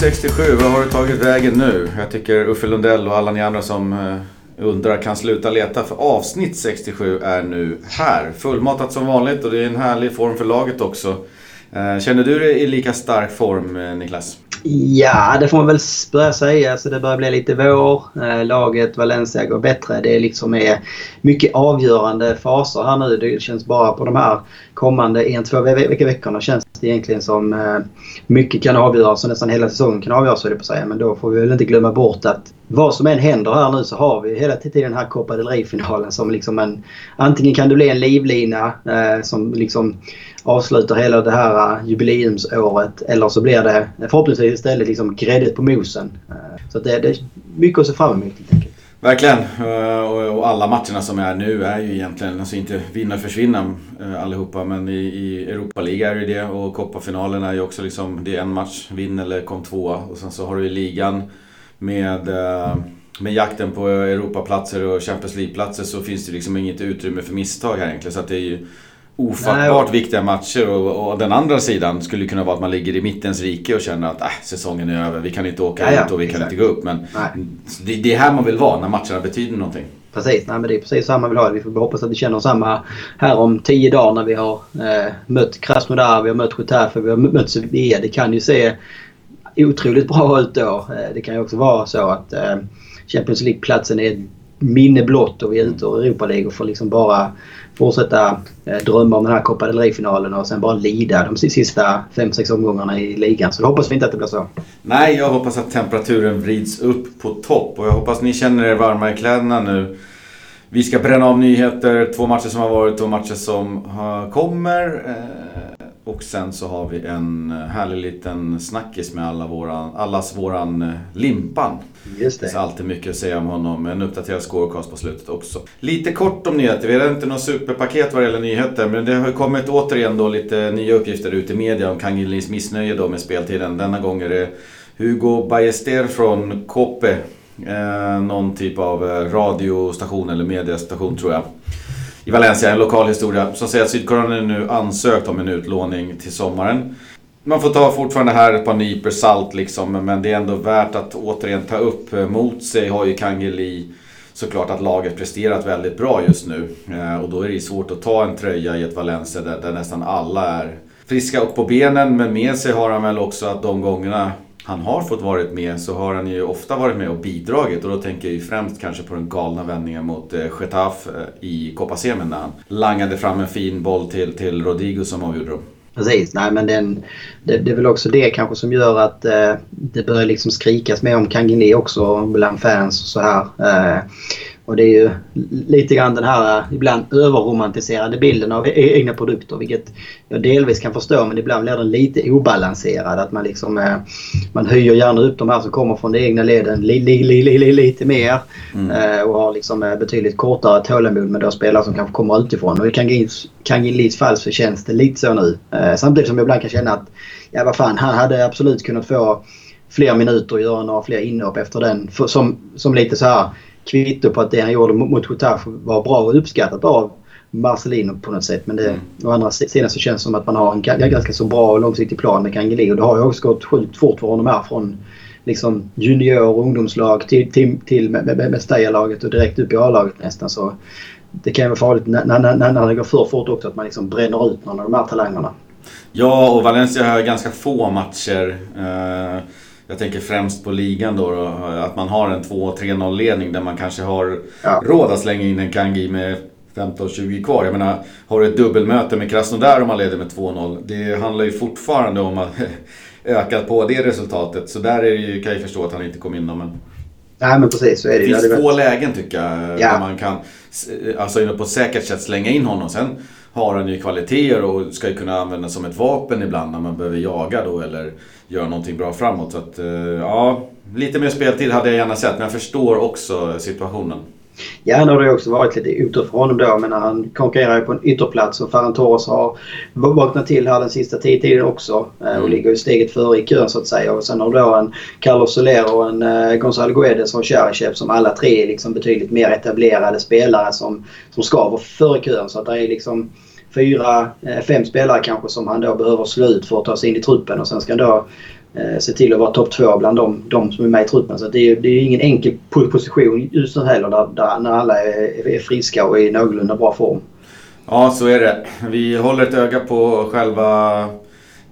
67, 67, vad har du tagit vägen nu? Jag tycker Uffe Lundell och alla ni andra som eh, undrar kan sluta leta för avsnitt 67 är nu här. Fullmatat som vanligt och det är en härlig form för laget också. Eh, känner du dig i lika stark form eh, Niklas? Ja, det får man väl börja säga. Så det börjar bli lite vår. Eh, laget Valencia går bättre. Det är liksom är mycket avgörande faser här nu. Det känns bara på de här kommande en, två veckorna känns det egentligen som eh, mycket kan avgöras och nästan hela säsongen kan avgöras det på säga. Men då får vi väl inte glömma bort att vad som än händer här nu så har vi hela tiden den här Copa del Rey-finalen som liksom en... Antingen kan det bli en livlina eh, som liksom avslutar hela det här äh, jubileumsåret eller så blir det förhoppningsvis istället liksom gräddet på mosen. Äh, så det, det är mycket att se fram emot helt enkelt. Verkligen. Äh, och alla matcherna som är nu är ju egentligen, alltså inte vinna och försvinna allihopa, men i, i Europa League är det det och Copa-finalen är ju också liksom, det är en match, vinn eller kom tvåa. Och sen så har du ju ligan med, med jakten på Europaplatser och Champions League-platser så finns det liksom inget utrymme för misstag här egentligen. Så att det är ju ofattbart Nej, viktiga matcher och, och, den andra sidan skulle kunna vara att man ligger i mittens rike och känner att äh, säsongen är över, vi kan inte åka ja, ut och vi exakt. kan inte gå upp. Men det, det, är här man vill vara när matcherna betyder någonting. Precis, Nej, men det är precis så man vill ha det. Vi får hoppas att vi känner samma här om tio dagar när vi har eh, mött Krasnodar, vi har mött Getafe, vi har mött Sevilla. Det kan ju se otroligt bra ut då. Eh, det kan ju också vara så att eh, Champions League-platsen är minne blott och vi är ute ur Europa League och får liksom bara fortsätta eh, drömma om den här Copa del Rey-finalen och sen bara lida de sista 5-6 omgångarna i ligan. Så då hoppas vi inte att det blir så. Nej, jag hoppas att temperaturen vrids upp på topp och jag hoppas ni känner er varma i kläderna nu. Vi ska bränna av nyheter, två matcher som har varit, två matcher som kommer. Eh, och sen så har vi en härlig liten snackis med alla våran, allas våran eh, Limpan. Just det. Det är alltid mycket att säga om honom. En uppdaterad scorecast på slutet också. Lite kort om nyheter. Vi har inte något superpaket vad det gäller nyheter. Men det har kommit återigen då lite nya uppgifter ut i media om Kangilis missnöje då med speltiden. Denna gång är det Hugo Ballester från Kope. Eh, någon typ av eh, radiostation eller mediastation tror jag i Valencia, en lokal historia, som säger att Sydkorea nu ansökt om en utlåning till sommaren. Man får ta fortfarande här ett par nyper salt liksom, men det är ändå värt att återigen ta upp. Eh, mot sig har ju Kangeli såklart att laget presterat väldigt bra just nu. Eh, och då är det svårt att ta en tröja i ett Valencia där, där nästan alla är friska och på benen. Men med sig har han väl också att de gångerna han har fått varit med så har han ju ofta varit med och bidragit och då tänker jag ju främst kanske på den galna vändningen mot eh, Getafe eh, i Copasemen när han langade fram en fin boll till, till Rodrigo som avgjorde dem. Precis, nej men den, det, det är väl också det kanske som gör att eh, det börjar liksom skrikas mer om Kangini också bland fans och så här. Eh, och det är ju lite grann den här ibland överromantiserade bilden av e-, egna produkter. Vilket jag delvis kan förstå men ibland blir den lite obalanserad. Att man liksom eh, man höjer gärna upp de här som kommer från de egna leden li, li, li, lite mer. Mm. Eh, och har liksom eh, betydligt kortare tålamod med de spelare som kanske kommer utifrån. Och i Kangilis fall så känns det lite så nu. Samtidigt som jag ibland kan känna att ja vad fan han hade absolut kunnat få fler minuter och göra några fler inhopp efter den. Som, som lite så här kvitto på att det han gjorde mot Getafe var bra och uppskattat av Marcelino på något sätt. Men det, mm. å andra sidan så känns det som att man har en ganska så bra och långsiktig plan med Kangeli. Och det har ju också gått sjukt fort för honom här från liksom junior och ungdomslag till, till, till Mestalla-laget och direkt upp i A-laget nästan. Så det kan ju vara farligt när, när, när, när det går för fort också att man liksom bränner ut någon av de här talangerna. Ja, och Valencia har ganska få matcher. Eh jag tänker främst på ligan då, att man har en 2-3-0 ledning där man kanske har ja. råd att slänga in en Kangi med 15-20 kvar. Jag menar, har du ett dubbelmöte med Krasnodar om man leder med 2-0. Det handlar ju fortfarande om att öka på det resultatet. Så där är det ju, kan jag förstå att han inte kom in Men... Nej men precis så är det. Det finns få lägen tycker jag. Ja. Där man kan, alltså på ett säkert sätt slänga in honom. Sen har han ju kvaliteter och ska ju kunna användas som ett vapen ibland när man behöver jaga då eller göra någonting bra framåt. Så att, eh, ja, lite mer speltid hade jag gärna sett men jag förstår också situationen. Ja, nu har det också varit lite otur för honom då. Men han konkurrerar ju på en ytterplats och Ferran Torres har vaknat till här den sista tiden också. Eh, och mm. ligger ju steget före i kön så att säga. Och sen har du då en Carlos Soler och en uh, Gonzalo Guedes och Cheryshev som alla tre är liksom betydligt mer etablerade spelare som, som ska vara före kön. Så att det är liksom fyra, eh, fem spelare kanske som han då behöver slå ut för att ta sig in i truppen. Och sen ska han då eh, se till att vara topp två bland de, de som är med i truppen. Så det är, det är ingen enkel position just nu heller där, där, när alla är, är friska och i någorlunda bra form. Ja, så är det. Vi håller ett öga på själva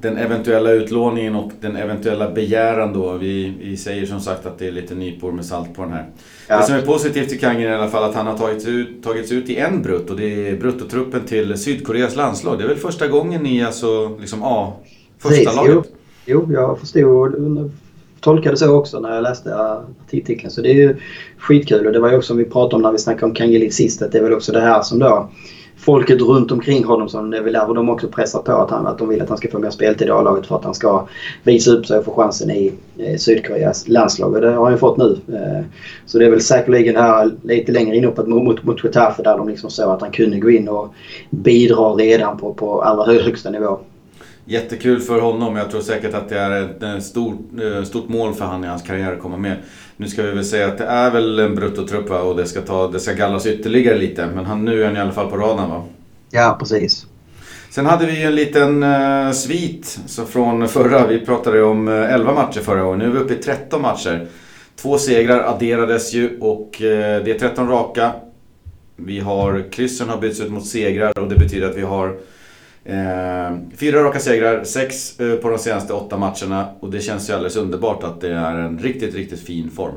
den eventuella utlåningen och den eventuella begäran då. Vi, vi säger som sagt att det är lite nypor med salt på den här. Ja. Det som är positivt i Kangen i alla fall att han har tagits ut, tagits ut i en brutt och det är bruttotruppen till Sydkoreas landslag. Det är väl första gången i alltså, liksom A, första Precis, laget? Jo, jo, jag förstod tolkade så också när jag läste artikeln. Så det är ju skitkul och det var ju också som vi pratade om när vi snackade om Kangelit sist att det är väl också det här som då folket runt omkring honom som det är väl de också pressar på att, han, att de vill att han ska få mer speltid i A-laget för att han ska visa upp sig och få chansen i eh, Sydkoreas landslag. Och det har han ju fått nu. Eh, så det är väl säkerligen här lite längre inåt mot, mot Getafe där de liksom såg att han kunde gå in och bidra redan på, på allra högsta nivå. Jättekul för honom. Jag tror säkert att det är ett stort, eh, stort mål för honom i hans karriär att komma med. Nu ska vi väl säga att det är väl en bruttotrupp va? och det ska, ta, det ska gallras ytterligare lite. Men han, nu är han i alla fall på radarn va? Ja, precis. Sen hade vi en liten uh, svit så från förra. Vi pratade om eh, 11 matcher förra året. Nu är vi uppe i 13 matcher. Två segrar adderades ju och uh, det är 13 raka. Vi har, kryssen har bytts ut mot segrar och det betyder att vi har Eh, Eh, fyra raka segrar, sex eh, på de senaste åtta matcherna och det känns ju alldeles underbart att det är en riktigt, riktigt fin form.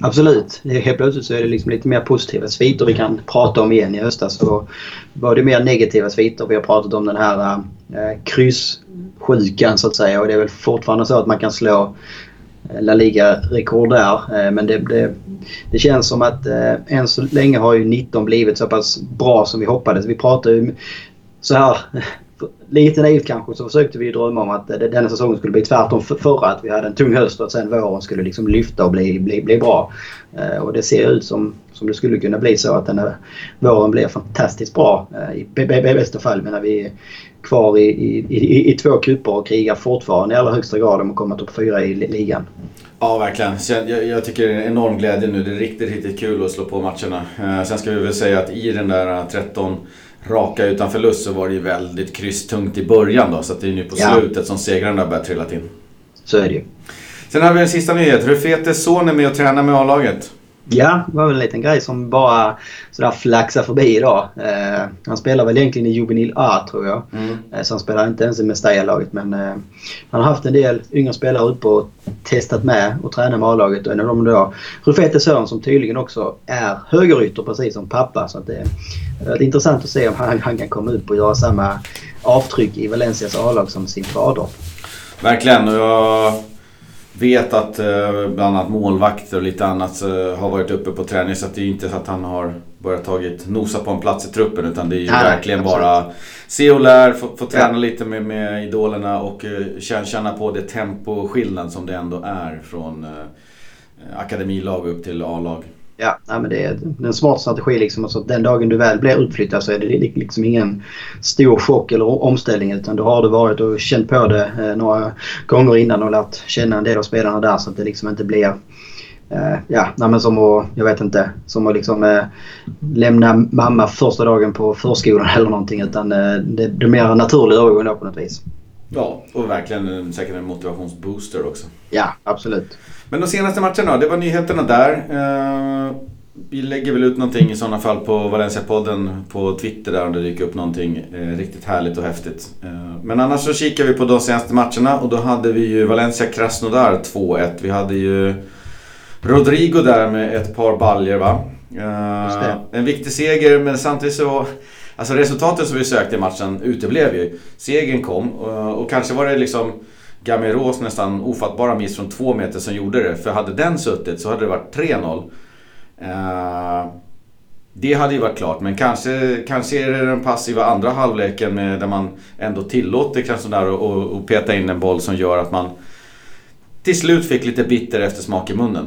Absolut. Helt plötsligt så är det liksom lite mer positiva sviter vi kan prata om igen i höstas. Så var det mer negativa sviter. Vi har pratat om den här eh, kryssjukan så att säga och det är väl fortfarande så att man kan slå eh, La Liga-rekord där. Eh, men det, det, det, känns som att eh, än så länge har ju 19 blivit så pass bra som vi hoppades. Vi pratade ju så här lite naivt kanske så försökte vi drömma om att denna säsongen skulle bli tvärtom förra. Att vi hade en tung höst och att sen våren skulle liksom lyfta och bli, bli, bli bra. Eh, och det ser ut som, som det skulle kunna bli så att den här våren blir fantastiskt bra. Eh, I bästa fall menar vi är kvar i, i, i, i två kupor och krigar fortfarande i allra högsta grad om att komma topp fyra i ligan. Ja, verkligen. Jag, jag, tycker det är en enorm glädje nu. Det är riktigt, riktigt kul att slå på matcherna. Eh, sen ska vi väl säga att i den där 13 raka utan förlust så var det ju väldigt krysstungt i början då. Så det är nu på ja. slutet som segrarna börjar trilla in. Så är det ju. Sen har vi en sista nyhet. Rufete son är med och tränar med A-laget. Ja, det var väl en liten grej som bara sådär flaxade förbi idag. Eh, han spelar väl egentligen i Juvenil A tror jag. Mm. Eh, så han spelar inte ens i Mestalla-laget. Men eh, han har haft en del yngre spelare uppe och testat med och tränat med A-laget. Och en av dem då Rufete Sören som tydligen också är högerytter precis som pappa. Så att det, det är intressant att se om han, han kan komma upp och göra samma avtryck i Valencias A-lag som sin fader. Verkligen. Och jag vet att eh, bland annat målvakter och lite annat eh, har varit uppe på träning. Så det är inte så att han har börjat tagit nosa på en plats i truppen. Utan det är ju Nej, verkligen absolut. bara se och lär, få, få träna ja. lite med, med idolerna och uh, känna på det temposkillnad som det ändå är från uh, akademilag upp till A-lag. Ja, nej, men det är en smart strategi. Liksom. Alltså, den dagen du väl blir utflyttad så är det liksom ingen stor chock eller omställning utan då har du varit och känt på det eh, några gånger innan och lärt känna en del av spelarna där så att det liksom inte blir eh, ja, nej, som att, jag vet inte, som att liksom eh, lämna mamma första dagen på förskolan eller någonting utan eh, det blir mer naturlig övergång då på något vis. Ja, och verkligen säkert en motivationsbooster också. Ja, absolut. Men de senaste matcherna det var nyheterna där. Eh, vi lägger väl ut någonting i sådana fall på Valencia-podden på Twitter där om det dyker upp någonting eh, riktigt härligt och häftigt. Eh, men annars så kikar vi på de senaste matcherna och då hade vi ju Valencia-Krasnodar 2-1. Vi hade ju Rodrigo där med ett par baljer va. En viktig seger men samtidigt så Alltså resultatet som vi sökte i matchen uteblev ju. Segern kom och, och kanske var det liksom Gamiros nästan ofattbara miss från två meter som gjorde det. För hade den suttit så hade det varit 3-0. Uh, det hade ju varit klart men kanske, kanske är det den passiva andra halvleken med, där man ändå tillåter Krasnodar att peta in en boll som gör att man till slut fick lite bitter eftersmak i munnen.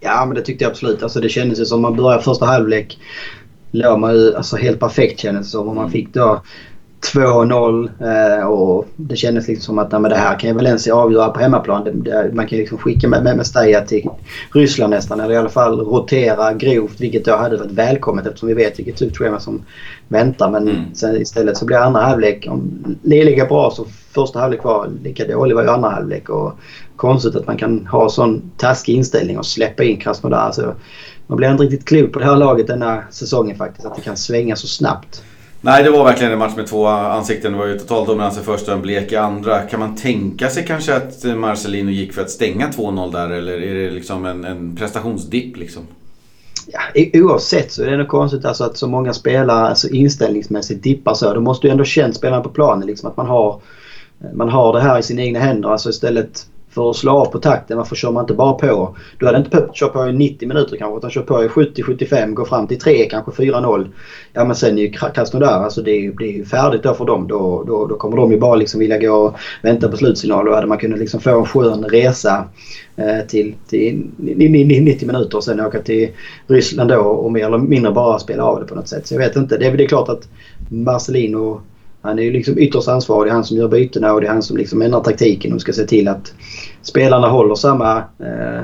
Ja men det tyckte jag absolut. Alltså, det kändes ju som att man började första halvlek låg man ju alltså, helt perfekt kändes det som. Och man mm. fick då 2-0 eh, och det kändes liksom som att nej, det här kan ju Valencia avgöra på hemmaplan. Man kan liksom skicka med, med Mestalla till Ryssland nästan eller i alla fall rotera grovt vilket då hade varit välkommet eftersom vi vet vilket schema som väntar. Men mm. sen istället så blir andra halvlek, om det är lika bra så första halvlek var lika dålig var ju andra halvlek. Och konstigt att man kan ha sån taskig inställning och släppa in Krasnodar. Alltså, man blir inte riktigt klok på det här laget denna säsongen faktiskt. Att det kan svänga så snabbt. Nej, det var verkligen en match med två ansikten. Det var ju total dominans i första och en blek i andra. Kan man tänka sig kanske att Marcelino gick för att stänga 2-0 där eller är det liksom en, en prestationsdipp liksom? Ja, oavsett så är det nog konstigt alltså att så många spelare alltså inställningsmässigt dippar så. Då måste ju ändå känt spelarna på planen liksom att man har, man har det här i sina egna händer. Alltså istället för att slå av på takten. Varför kör man inte bara på? Du hade inte behövt köra på i 90 minuter kanske utan kör på i 70-75, går fram till 3, kanske 4-0. Ja men sen är ju Krasnodar, alltså det är ju, det är ju färdigt då för dem. Då, då, då kommer de ju bara liksom vilja gå och vänta på slutsignal. Då hade man kunnat liksom få en skön resa eh, till, till 90 minuter och sen åka till Ryssland då och mer eller mindre bara spela av det på något sätt. Så jag vet inte. Det är, det är klart att Marcelino han är ju liksom ytterst ansvarig. Det är han som gör bytena och det är han som liksom ändrar taktiken och ska se till att spelarna håller samma eh,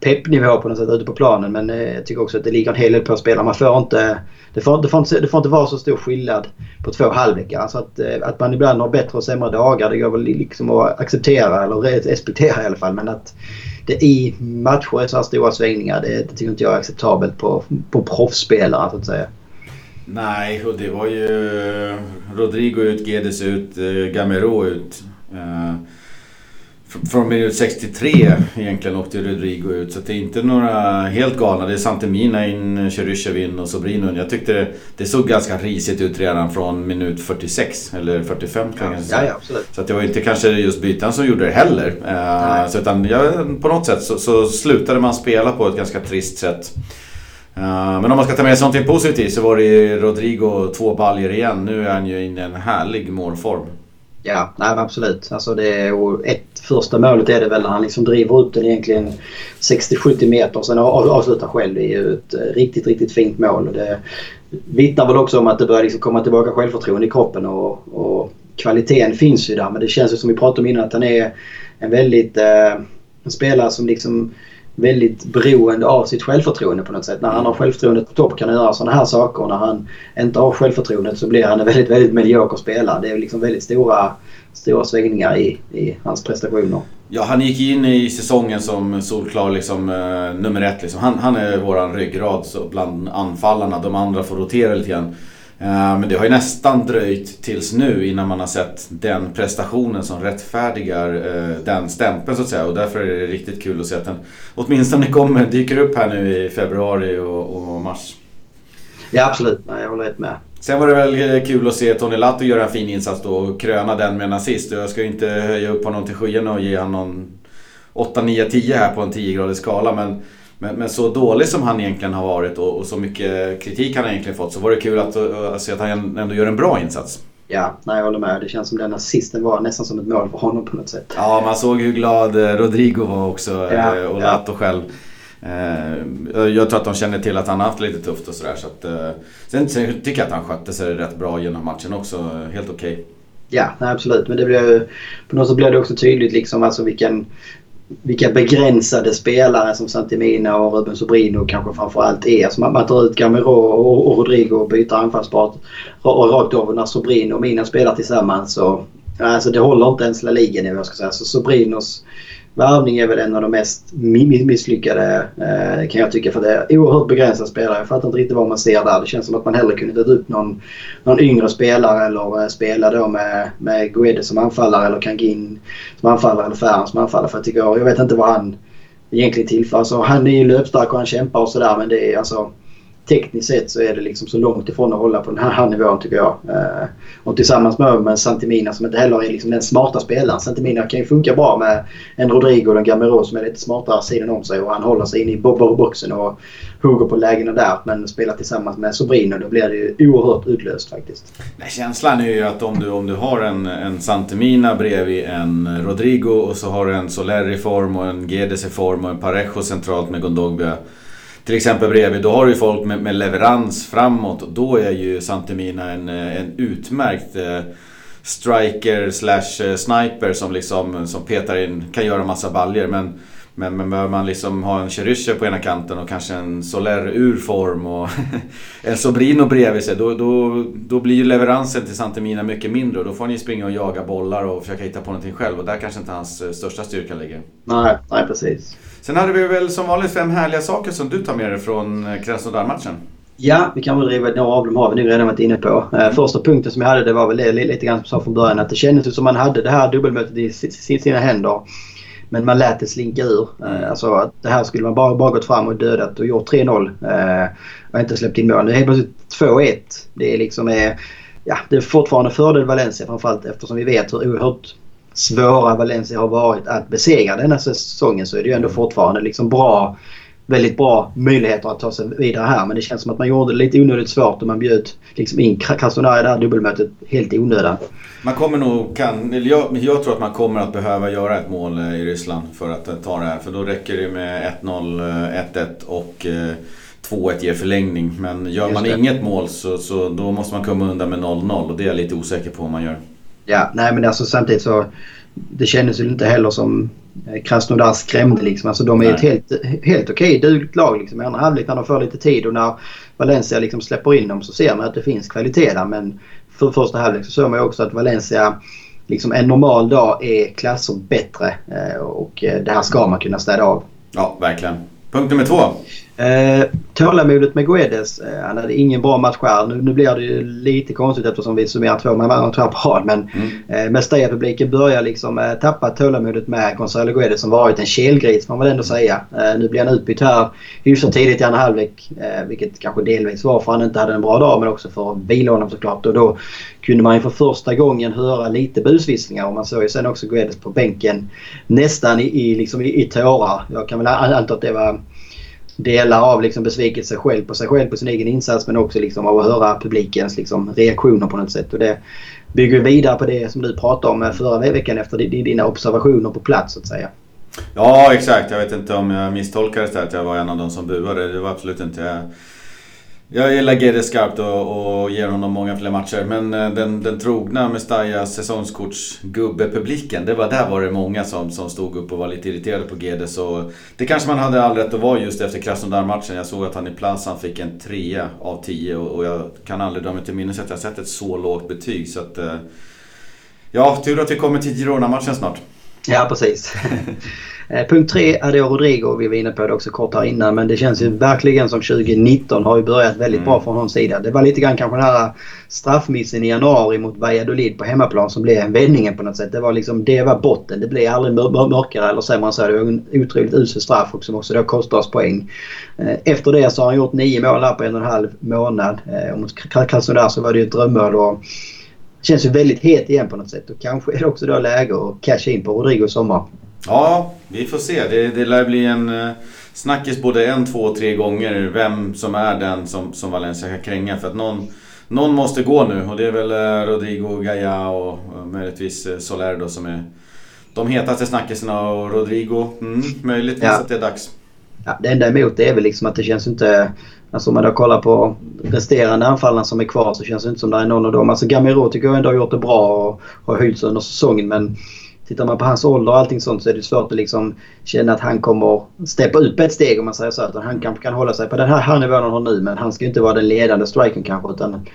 peppnivå på något sätt ute på planen. Men eh, jag tycker också att det ligger en hel del på spelarna. Man får inte, det, får, det, får inte, det får inte vara så stor skillnad på två halvlekar. Alltså att, eh, att man ibland har bättre och sämre dagar det går väl liksom att acceptera eller respektera i alla fall. Men att det i matcher är så här stora svängningar det, det tycker inte jag är acceptabelt på, på proffsspelare så att säga. Nej, och det var ju Rodrigo ut, Guedes ut, eh, Gamero ut. Eh, från minut 63 egentligen åkte Rodrigo ut. Så det är inte några helt galna. Det är Santemina in, Cheryshev in och Sobrino Jag tyckte det, det, såg ganska risigt ut redan från minut 46 eller 45 kan jag säga. Ja, ja, absolut. Så det var inte kanske just byten som gjorde det heller. Uh, så utan, ja, på något sätt så, så slutade man spela på ett ganska trist sätt. Uh, men om man ska ta med sig någonting positivt så var det ju Rodrigo två baljer igen. Nu är han ju inne i en härlig målform. Ja, nej, absolut. Alltså det är, ett första målet är det väl när han liksom driver ut den egentligen 60-70 meter och sen avslutar själv. Det är ju ett eh, riktigt, riktigt fint mål. Det vittnar väl också om att det börjar liksom komma tillbaka självförtroende i kroppen och, och kvaliteten finns ju där. Men det känns ju som vi pratade om innan att han är en väldigt... Eh, en spelare som liksom väldigt beroende av sitt självförtroende på något sätt. När han har självförtroendet på topp kan han göra sådana här saker och när han inte har självförtroendet så blir han en väldigt, väldigt medioker spelare. Det är liksom väldigt stora, stora svängningar i, i hans prestationer. Ja, han gick in i säsongen som solklar liksom, eh, nummer ett. Liksom. Han, han är våran ryggrad så bland anfallarna. De andra får rotera lite grann. Eh, men det har ju nästan dröjt tills nu innan man har sett den prestationen som rättfärdigar eh, den stämpeln så att säga. Och därför är det riktigt kul att se att den åtminstone kommer, dyker upp här nu i februari och, och mars. Ja absolut, jag håller helt med. Sen var det väl eh, kul att se Tony Latto göra en fin insats då och kröna den med en assist. Jag ska ju inte höja upp honom till skyarna och ge honom någon 8, 9, 10 här på en 10-gradig skala. Men men, men, så dålig som han egentligen har varit och, och, så mycket kritik han egentligen fått så var det kul att, se att han ändå gör en bra insats. Ja, nej, jag håller med. Det känns som den assisten var nästan som ett mål för honom på något sätt. Ja, man såg hur glad eh, Rodrigo var också ja, eh, och Lato ja. själv. Eh, jag tror att de känner till att han har haft lite tufft och sådär. Så sen, sen tycker jag att han skötte sig rätt bra genom matchen också. Helt okej. Okay. Ja, nej, absolut. Men det blev, på något sätt blev det också tydligt liksom alltså vilken vilka begränsade spelare som Santimina och Ruben Sobrino kanske framförallt är. Så man, man tar ut Gamero och, och Rodrigo och byter anfallspart rakt av. När Sobrino och Mina spelar tillsammans så alltså det håller inte ens La Liga-nivå ska säga. Så Sobrinos värvning är väl en av de mest misslyckade eh, kan jag tycka. För det är oerhört begränsade spelare. Jag fattar inte riktigt vad man ser där. Det känns som att man hellre kunde ta upp någon, någon yngre spelare eller eh, spela då med, med Guedes som anfallare eller Kangin som anfallare eller Färn som anfallare. För jag, tycker, jag vet inte vad han egentligen tillför. Alltså, han är ju löpstark och han kämpar och sådär men det är alltså tekniskt sett så är det liksom så långt ifrån att hålla på den här nivån tycker jag. Eh, och tillsammans med, med Santimina som inte heller är liksom den smarta spelaren. Santimina kan ju funka bra med en Rodrigo och en Gamero som är lite smartare sidan om sig och han håller sig inne i boxen och hugger på lägena där. Men spelar tillsammans med Sobrino då blir det ju oerhört utlöst faktiskt. Nej, känslan är ju att om du, om du har en, en Santimina bredvid en Rodrigo och så har du en Soler i form och en Gedes i form och en Parejo centralt med Gondogbia till exempel bredvid, då har du ju folk med, med leverans framåt och då är ju Santemina en, eh, en utmärkt eh, striker slash eh, sniper som liksom som petar in, kan göra massa baljer men Men, men behöver man liksom ha en Cheryscher på ena kanten och kanske en Soler ur form och en Sobrino bredvid sig. Då, då, då blir ju leveransen till Santemina mycket mindre och då får han ju springa och jaga bollar och försöka hitta på någonting själv. Och där kanske inte hans största styrka ligger. Nej, nej precis. Sen hade vi väl som vanligt fem härliga saker som du tar med dig från eh, Krasnodar-matchen. Ja, vi kan väl riva några av dem har vi nu redan varit inne på. Mm. Första punkten som jag hade det var väl det, lite grann som jag sa från början att det kändes som man hade det här dubbelmötet i sina händer. Men man lät det slinka ur. Mm. Alltså att det här skulle man bara, bara gått fram och dödat och gjort 3-0. Eh, och inte släppt in mål. Nu är helt plötsligt 2-1. Det är liksom... Eh, ja, det är fortfarande fördel Valencia framförallt eftersom vi vet hur oerhört svåra Valencia har varit att besegra denna säsongen så är det ju ändå fortfarande liksom bra väldigt bra möjligheter att ta sig vidare här. Men det känns som att man gjorde det lite onödigt svårt och man bjöd liksom in Krasnodar i det här dubbelmötet helt i onödan. Man kommer nog, kan, jag, jag, tror att man kommer att behöva göra ett mål eh, i Ryssland för att eh, ta det här. För då räcker det med 1-0, 1-1 eh, och 2-1 ger förlängning. Men gör man inget mål så, så då måste man komma undan med 0-0 och det är jag lite osäker på om man gör. Ja, nej men alltså samtidigt så det kändes ju inte heller som Krasnodar skrämde liksom. Alltså de är Nej. ett helt, helt okej dugligt lag liksom. I andra halvlek när de får lite tid och när Valencia liksom släpper in dem så ser man att det finns kvalitet där. Men för första halvlek så såg man ju också att Valencia liksom en normal dag är klasser bättre. Eh, och eh, det här ska man kunna städa av. Ja, verkligen. Punkt nummer två. Eh, tålamodet med Guedes. Eh, han hade ingen bra match här. Nu, nu blir det ju lite konstigt eftersom vi summerar två matcher på rad. Men mm. eh, Mestalla-publiken börjar liksom eh, tappa tålamodet med Gonzalo Guedes som varit en kelgris får man väl ändå säga. Eh, nu blir han utbytt här hyfsat tidigt i andra halvlek. Vilket kanske delvis var för han inte hade en bra dag men också för att vila honom såklart. Och då kunde man ju för första gången höra lite busvisslingar och man såg ju sen också Guedes på bänken nästan i, i, liksom i, i tårar. Jag kan väl anta att det var delar av liksom besvikelse själv på sig själv på sin egen insats men också liksom av att höra publikens liksom reaktioner på något sätt. Och det bygger vidare på det som du pratade om förra veckan efter dina observationer på plats så att säga. Ja exakt, jag vet inte om jag misstolkades där att jag var en av de som buade. Det var absolut inte jag. Jag gillar Gede skarpt och, och ger honom många fler matcher. Men eh, den, den trogna Mestalla säsongskortsgubbe-publiken. Det var, där var det många som, som stod upp och var lite irriterade på Gede. Så det kanske man hade all rätt att vara just efter Krasnodar-matchen. Jag såg att han i Plazan fick en trea av tio och, och jag kan aldrig dra mig till minnes att jag sett ett så lågt betyg. Så att, eh, ja, tur att vi kommer till Girona-matchen snart. Ja, precis. Eh, punkt tre jag Rodrigo. Vi var inne på det också kort här innan. Men det känns ju verkligen som 2019 har ju börjat väldigt mm. bra från hans sida. Det var lite grann kanske den här straffmissen i januari mot Valladolid på hemmaplan som blev vändningen på något sätt. Det var liksom, det var botten. Det blev aldrig mörkare eller sämre än så. Det var en otroligt usel straff som också då kostade oss poäng. Eh, efter det så har han gjort nio mål här på en och en halv månad. Eh, och mot Krasnodar så var det ju ett drömmål. Och känns ju väldigt het igen på något sätt. Och kanske är det också då läge att casha in på Rodrigo i sommar. Ja, vi får se. Det, det lär bli en uh, snackis både en, två, tre gånger vem som är den som, som Valencia kan kränga. För att någon, någon måste gå nu och det är väl uh, Rodrigo, Gaia och uh, möjligtvis Soler då som är de hetaste snackisarna. Och Rodrigo, mm, möjligtvis ja. att det är dags. Ja, det enda emot det är väl liksom att det känns inte... Alltså om man då kollar på resterande anfallarna som är kvar så känns det inte som det är någon av dem. Alltså Gamero tycker jag ändå har gjort det bra och har höjts under säsongen men tittar man på hans ålder och allting sånt så är det svårt att liksom känna att han kommer steppa upp ett steg om man säger så. Att han kanske kan hålla sig på den här nivån han har nu men han ska inte vara den ledande strikern kanske utan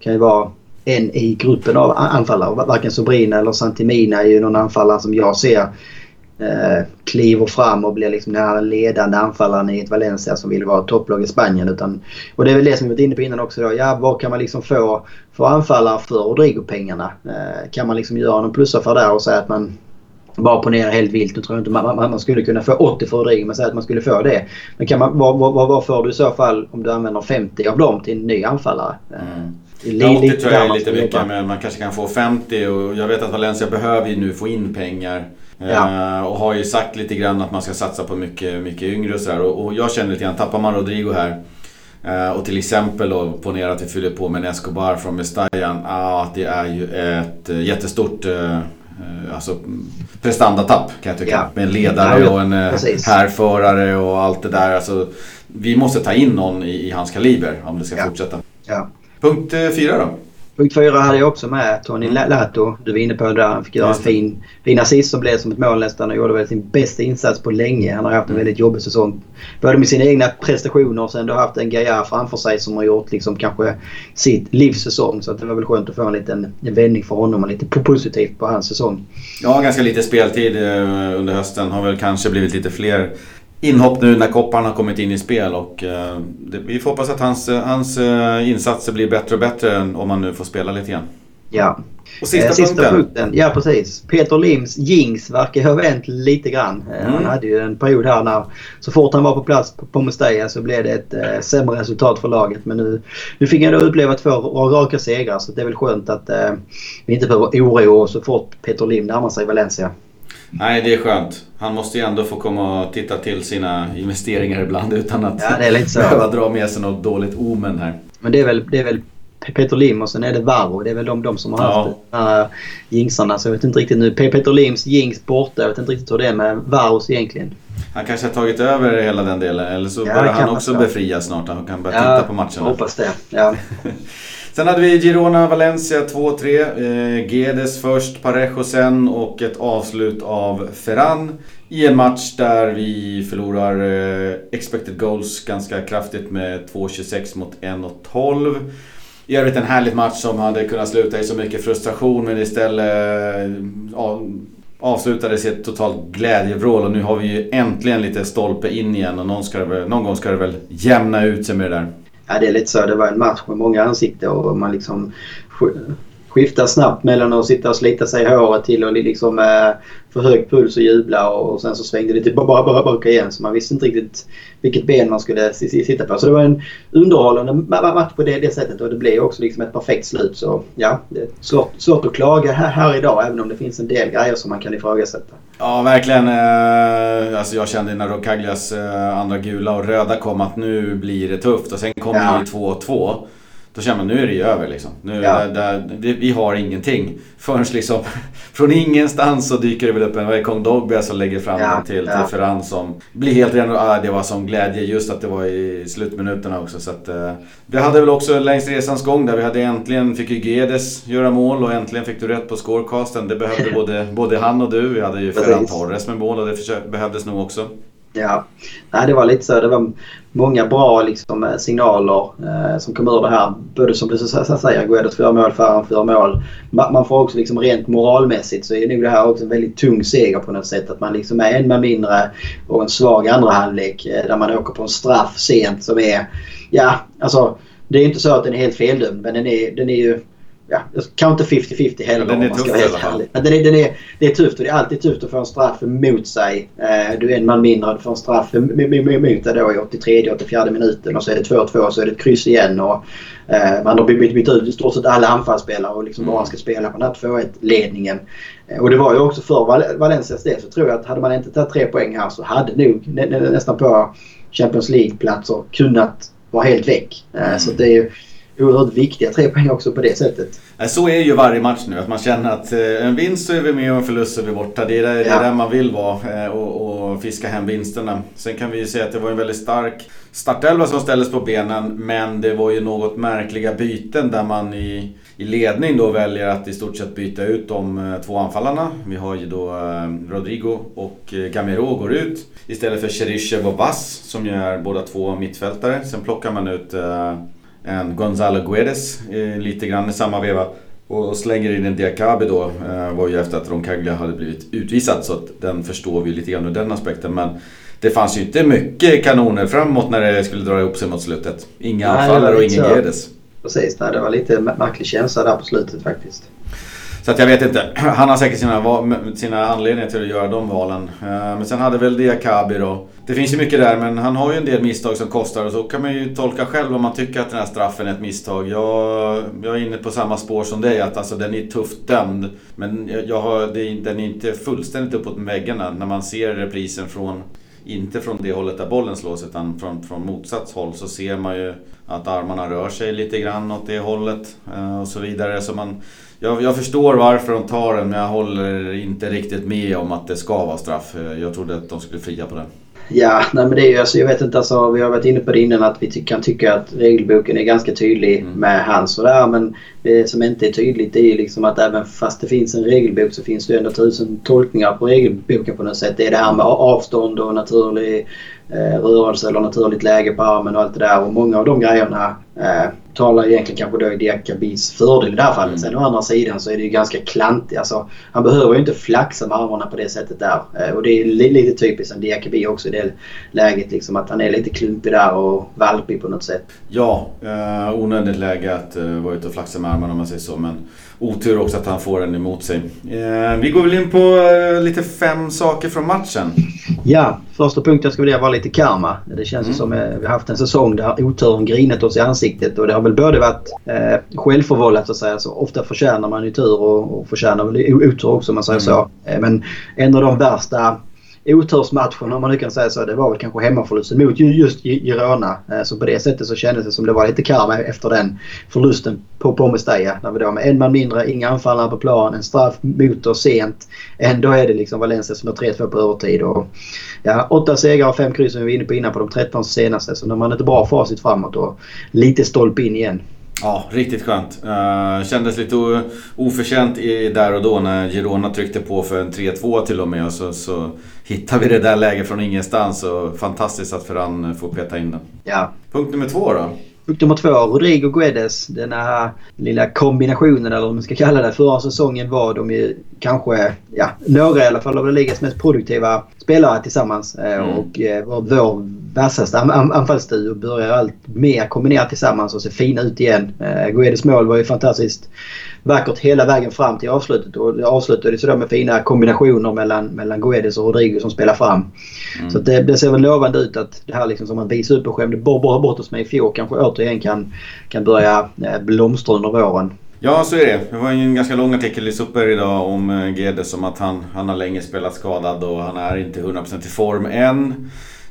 kan ju vara en i gruppen av anfallare. Varken Sobrina eller Santimina är ju någon anfallare som jag ser eh, kliver fram och blir liksom den här ledande anfallaren i ett Valencia som vill vara topplag i Spanien. Utan, och det är väl det som vi varit inne på innan också. Då. Ja, vad kan man liksom få för anfallare för Rodrigo-pengarna? Eh, kan man liksom göra någon plusaffär där och säga att man bara ponera helt vilt. Nu tror jag inte man, man, man, skulle kunna få 80 för Rodrigo men säga att man skulle få det. Men kan man, vad, vad, vad får du i så fall om du använder 50 av dem till en ny anfallare? Mm. Ja, 80 tror jag är lite mycket men man kanske kan få 50 och jag vet att Valencia behöver ju nu få in pengar. Ja. Uh, och har ju sagt lite grann att man ska satsa på mycket, mycket yngre och sådär. Och, och, jag känner lite grann, tappar man Rodrigo här uh, och till exempel då ponera att vi fyller på med en Escobar från Mestajan. Ah, det är ju ett uh, jättestort alltså, prestandatapp kan jag tycka. Ja. Med en ledare och en Precis. härförare och allt det där. Alltså, vi måste ta in någon i, i hans kaliber om det ska ja. fortsätta. Ja. Punkt fyra då? Punkt fyra hade jag också med. Tony mm. Lato. Du var inne på det där. Han fick göra en fin, fin assist som blev som ett mål nästan och gjorde väl sin bästa insats på länge. Han har haft en mm. väldigt jobbig säsong. Både med sina egna prestationer och sen då haft en Gaia framför sig som har gjort liksom kanske sitt livssäsong. Så det var väl skönt att få en liten en vändning för honom och lite positivt på hans säsong. Ja, ganska lite speltid eh, under hösten. Har väl kanske blivit lite fler inhopp nu när kopparn har kommit in i spel och eh, det, vi får hoppas att hans, hans eh, insatser blir bättre och bättre om han nu får spela lite igen. Ja. Och sista, eh, sista punkten. Ja precis. Peter Lims Jings verkar ha vänt lite grann. Eh, mm. Han hade ju en period här när så fort han var på plats på, på Mustaya så blev det ett eh, sämre resultat för laget. Men nu, nu fick han då uppleva två raka segrar så det är väl skönt att eh, vi inte behöver oroa oss så fort Peter Lim närmar sig Valencia. Nej, det är skönt. Han måste ju ändå få komma och titta till sina investeringar ibland utan att ja, det är lite så. behöva dra med sig något dåligt omen här. Men det är väl, det är väl Peter Lim och sen är det Varro. Det är väl de, de som har ja. haft de här jinxarna. Så jag vet inte riktigt nu. Peter Lims jinx borta. Jag vet inte riktigt hur det är med Varros egentligen. Han kanske har tagit över hela den delen. Eller så ja, börjar han också befrias snart. Han kan börja ja, titta på matcherna. Hoppas det. Ja. Sen hade vi Girona Valencia 2-3. Eh, Gedes först, Parejo sen och ett avslut av Ferran. I en match där vi förlorar eh, expected goals ganska kraftigt med 2-26 mot 1-12. I övrigt en härlig match som hade kunnat sluta i så mycket frustration men istället eh, ja, avslutades i ett totalt glädjevrål och nu har vi ju äntligen lite stolpe in igen och någon, ska väl, någon gång ska det väl jämna ut sig med det där. Ja, det är lite så. Det var en match med många ansikten och man liksom skiftar snabbt mellan att sitta och slita sig i håret till att liksom eh, få hög puls och jubla och, och sen så svängde det tillbaka igen så man visste inte riktigt vilket ben man skulle sitta på. Så det var en underhållande match på det, det sättet och det blev också liksom ett perfekt slut. Så ja, det är svårt, svårt att klaga här, här idag även om det finns en del grejer som man kan ifrågasätta. Ja, verkligen. Eh, alltså jag kände när Rocaglias eh, andra gula och röda kom att nu blir det tufft och sen kom ja. ju 2-2. Då känner man nu är det ju över liksom. Nu, ja. där, där, det, vi har ingenting. Förrän liksom från ingenstans så dyker det väl upp en vad är Kong Dogbe som lägger fram ja. den till, ja. till Ferran som blir helt ren. Ah, det var som glädje just att det var i slutminuterna också. Så att, eh, vi hade väl också längs resans gång där vi hade äntligen fick ju Gedes göra mål och äntligen fick du rätt på scorecasten. Det behövde både, både han och du. Vi hade ju Ferran Torres med mål och det behövdes nog också. Ja, Nej, det var lite så. Det var många bra liksom, eh, signaler eh, som kom ur det här. Både som du säger, Guedes fyra mål, Ferran fyra mål. Man får också liksom rent moralmässigt så är nog det här också en väldigt tung seger på något sätt. Att man liksom är en man mindre och en svag andra halvlek eh, där man åker på en straff sent som är... Ja, alltså det är inte så att den är helt feldömd men den är, den är ju ja, kanske inte 50-50 heller den är tuff i alla fall. Den är, den är, det är tufft och det är alltid tufft att få en straff mot sig. Eh, du är en man mindre, du får en straff mot dig då i 83-84 minuten och så är det 2-2 och så är det ett kryss igen. Och, eh, man har bytt, bytt ut i stort sett alla anfallsspelare och liksom mm. bara ska spela på den här 2-1-ledningen. Eh, och det var ju också för Val Valencias del så tror jag att hade man inte tagit tre poäng här så hade nog nä nä nästan på Champions League-platser kunnat vara helt väck. Eh, mm. Så det är ju oerhört viktiga tre poäng också på det sättet. Så är ju varje match nu. Att man känner att eh, en vinst så är vi med och en förlust så är vi borta. Det är där, ja. det är där man vill vara eh, och, och, fiska hem vinsterna. Sen kan vi ju säga att det var en väldigt stark startelva som ställdes på benen. Men det var ju något märkliga byten där man i, i ledning då väljer att i stort sett byta ut de eh, två anfallarna. Vi har ju då Rodrigo och Gamero går ut. Istället för Cheryshev och Vass som ju är båda två mittfältare. Sen plockar man ut en Gonzalo Guedes lite grann i samma veva. Och slänger in en Diakabi då eh, var ju efter att Roncaglia hade blivit utvisad så att den förstår vi lite grann ur den aspekten. Men det fanns ju inte mycket kanoner framåt när det skulle dra ihop sig mot slutet. Inga anfallare och ingen Guedes. Precis, nej, det var lite märklig känsla där på slutet faktiskt. Så att jag vet inte. Han har säkert sina, sina anledningar till att göra de valen. Eh, men sen hade väl Diakabi då. Det finns ju mycket där men han har ju en del misstag som kostar och så kan man ju tolka själv om man tycker att den här straffen är ett misstag. Jag, jag är inne på samma spår som dig att alltså den är tufft dömd. Men jag har, den är inte fullständigt uppåt väggarna när man ser reprisen från inte från det hållet där bollen slås utan från, från motsatt håll så ser man ju att armarna rör sig lite grann åt det hållet eh, och så vidare. Så man, jag, jag, förstår varför de tar den men jag håller inte riktigt med om att det ska vara straff. Jag trodde att de skulle fria på den. Ja, nej men det är ju alltså, jag vet inte alltså, vi har varit inne på det innan att vi ty kan tycka att regelboken är ganska tydlig mm. med hans och där men det som inte är tydligt är ju liksom att även fast det finns en regelbok så finns det ändå tusen tolkningar på regelboken på något sätt. Det är det här med avstånd och naturlig eh, rörelse eller naturligt läge på armen och allt det där och många av de grejerna eh, talar egentligen kanske då i Diakabis fördel i det här fallet. Mm. Sen å andra sidan så är det ju ganska klantigt. Alltså, han behöver ju inte flaxa med armarna på det sättet där. Eh, och det är lite typiskt en Diakabi också i det läget. Liksom, att han är lite klumpig där och valpig på något sätt. Ja, eh, onödigt läge att eh, vara ute och flaxa med armarna om man säger så. Men otur också att han får den emot sig. Eh, vi går väl in på eh, lite fem saker från matchen. Ja, första punkten skulle vilja vara lite karma. Det känns mm. som eh, vi har haft en säsong där oturen grinat oss i ansiktet och det har väl både varit eh, självförvållat så att säga. Så ofta förtjänar man ju tur och, och förtjänar väl otur också om man säger mm. så. Men en av de värsta otursmatchen om man nu kan säga så. Det var väl kanske hemmaförlusten mot just Girona. Eh, så på det sättet så kändes det som det var lite karma efter den förlusten på, på Mestalla. När vi då med en man mindre, inga anfallare på plan, en straff mot oss sent. Ändå är det liksom Valencia som har 3-2 på övertid. Och, ja, åtta segrar och fem kryss som vi var inne på innan på de 13 senaste. Så de man ett bra facit framåt och lite stolpe in igen. Ja, riktigt skönt. Uh, kändes lite oförtjänt i, där och då när Girona tryckte på för en 3-2 till och med. Och så, så hittade vi det där läget från ingenstans och fantastiskt att Ferran får peta in den. Ja. Punkt nummer två då? Punkt nummer två, Rodrigo Guedes. Den här lilla kombinationen eller vad man ska kalla det. Förra säsongen var de ju kanske, ja, några i alla fall av ligans mest produktiva spelare tillsammans. Eh, mm. Och eh, vår vassaste anfallsduo börjar allt mer kombinera tillsammans och se fina ut igen. Eh, Guedes mål var ju fantastiskt vackert hela vägen fram till avslutet. Och det avslutades då med fina kombinationer mellan, mellan Guedes och Rodrigo som spelar fram. Mm. Så det, det, ser väl lovande ut att det här liksom som man visade upp och skämde bort, bort oss med i fjol kanske återigen kan, kan börja eh, blomstra under våren. Ja, så är det. Det var en ganska lång artikel i Super idag om eh, Guedes om att han, han har länge spelat skadad och han är inte 100% i form än.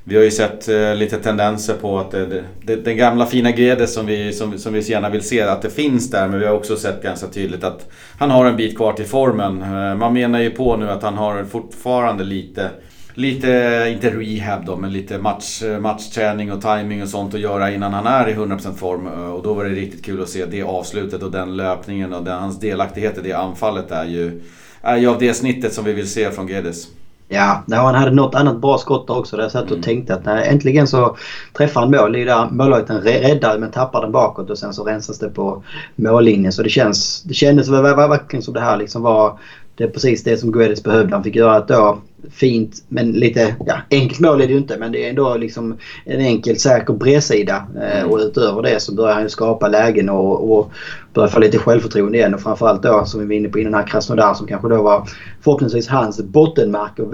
Vi har ju sett eh, lite tendenser på att det, det, den gamla fina Guedes som vi, som, som vi så gärna vill se, att det finns där. Men vi har också sett ganska tydligt att han har en bit kvar till formen. Eh, man menar ju på nu att han har fortfarande lite lite, inte rehab då, men lite match, eh, matchträning och timing och sånt att göra innan han är i 100% form. Eh, och då var det riktigt kul att se det avslutet och den löpningen och den, hans delaktighet i det anfallet är ju, är ju av det snittet som vi vill se från Gredes. Ja, han hade något annat bra skott också. Där jag satt och mm. tänkte att nej, äntligen så träffar han mål. Är där målvakten räddar men tappar den bakåt och sen så rensas det på mållinjen. Så det, känns, det kändes verkligen som det här liksom var det är precis det som Guedes behövde. Han fick göra ett då fint men lite ja, enkelt mål är det ju inte men det är ändå liksom en enkel säker bredsida. Mm. och utöver det så börjar han ju skapa lägen och, och börjar få lite självförtroende igen och framförallt då som vi var inne på innan här Krasnodar som kanske då var förhoppningsvis hans bottenmark och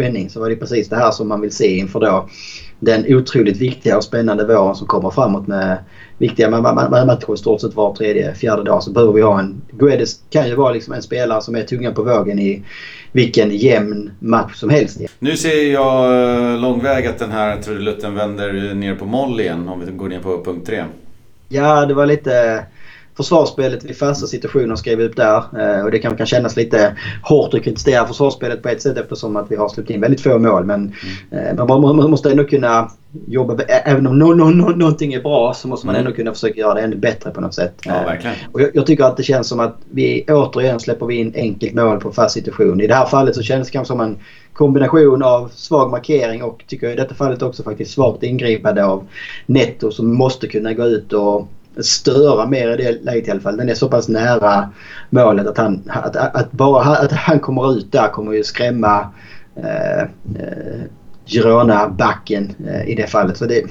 vändning så var det precis det här som man vill se inför då den otroligt viktiga och spännande våren som kommer framåt med viktiga matcher i stort sett var tredje, fjärde dag så behöver vi ha en... Guedes kan ju vara liksom en spelare som är tunga på vågen i vilken jämn match som helst. Nu ser jag eh, långväg att den här trudelutten vänder ner på moll igen om vi går ner på punkt 3. Ja, det var lite försvarsspelet vid fasta situationer skrev upp där. Eh, och det kan, kan kännas lite hårt att kritisera försvarsspelet på ett sätt eftersom att vi har släppt in väldigt få mål. Men mm. man, man, måste ändå kunna jobba. Även om no, no, no, någonting är bra så måste man mm. ändå kunna försöka göra det ännu bättre på något sätt. Ja, verkligen. Och jag, jag, tycker att det känns som att vi återigen släpper vi in enkelt mål på fast situation. I det här fallet så känns det kanske som en kombination av svag markering och tycker jag i detta fallet också faktiskt svagt ingripande av Netto som måste kunna gå ut och störa mer i det läget i alla fall. Den är så pass nära målet att, han, att, att bara att han kommer ut där kommer ju skrämma eh, eh, Girona-backen eh, i det fallet. Så det,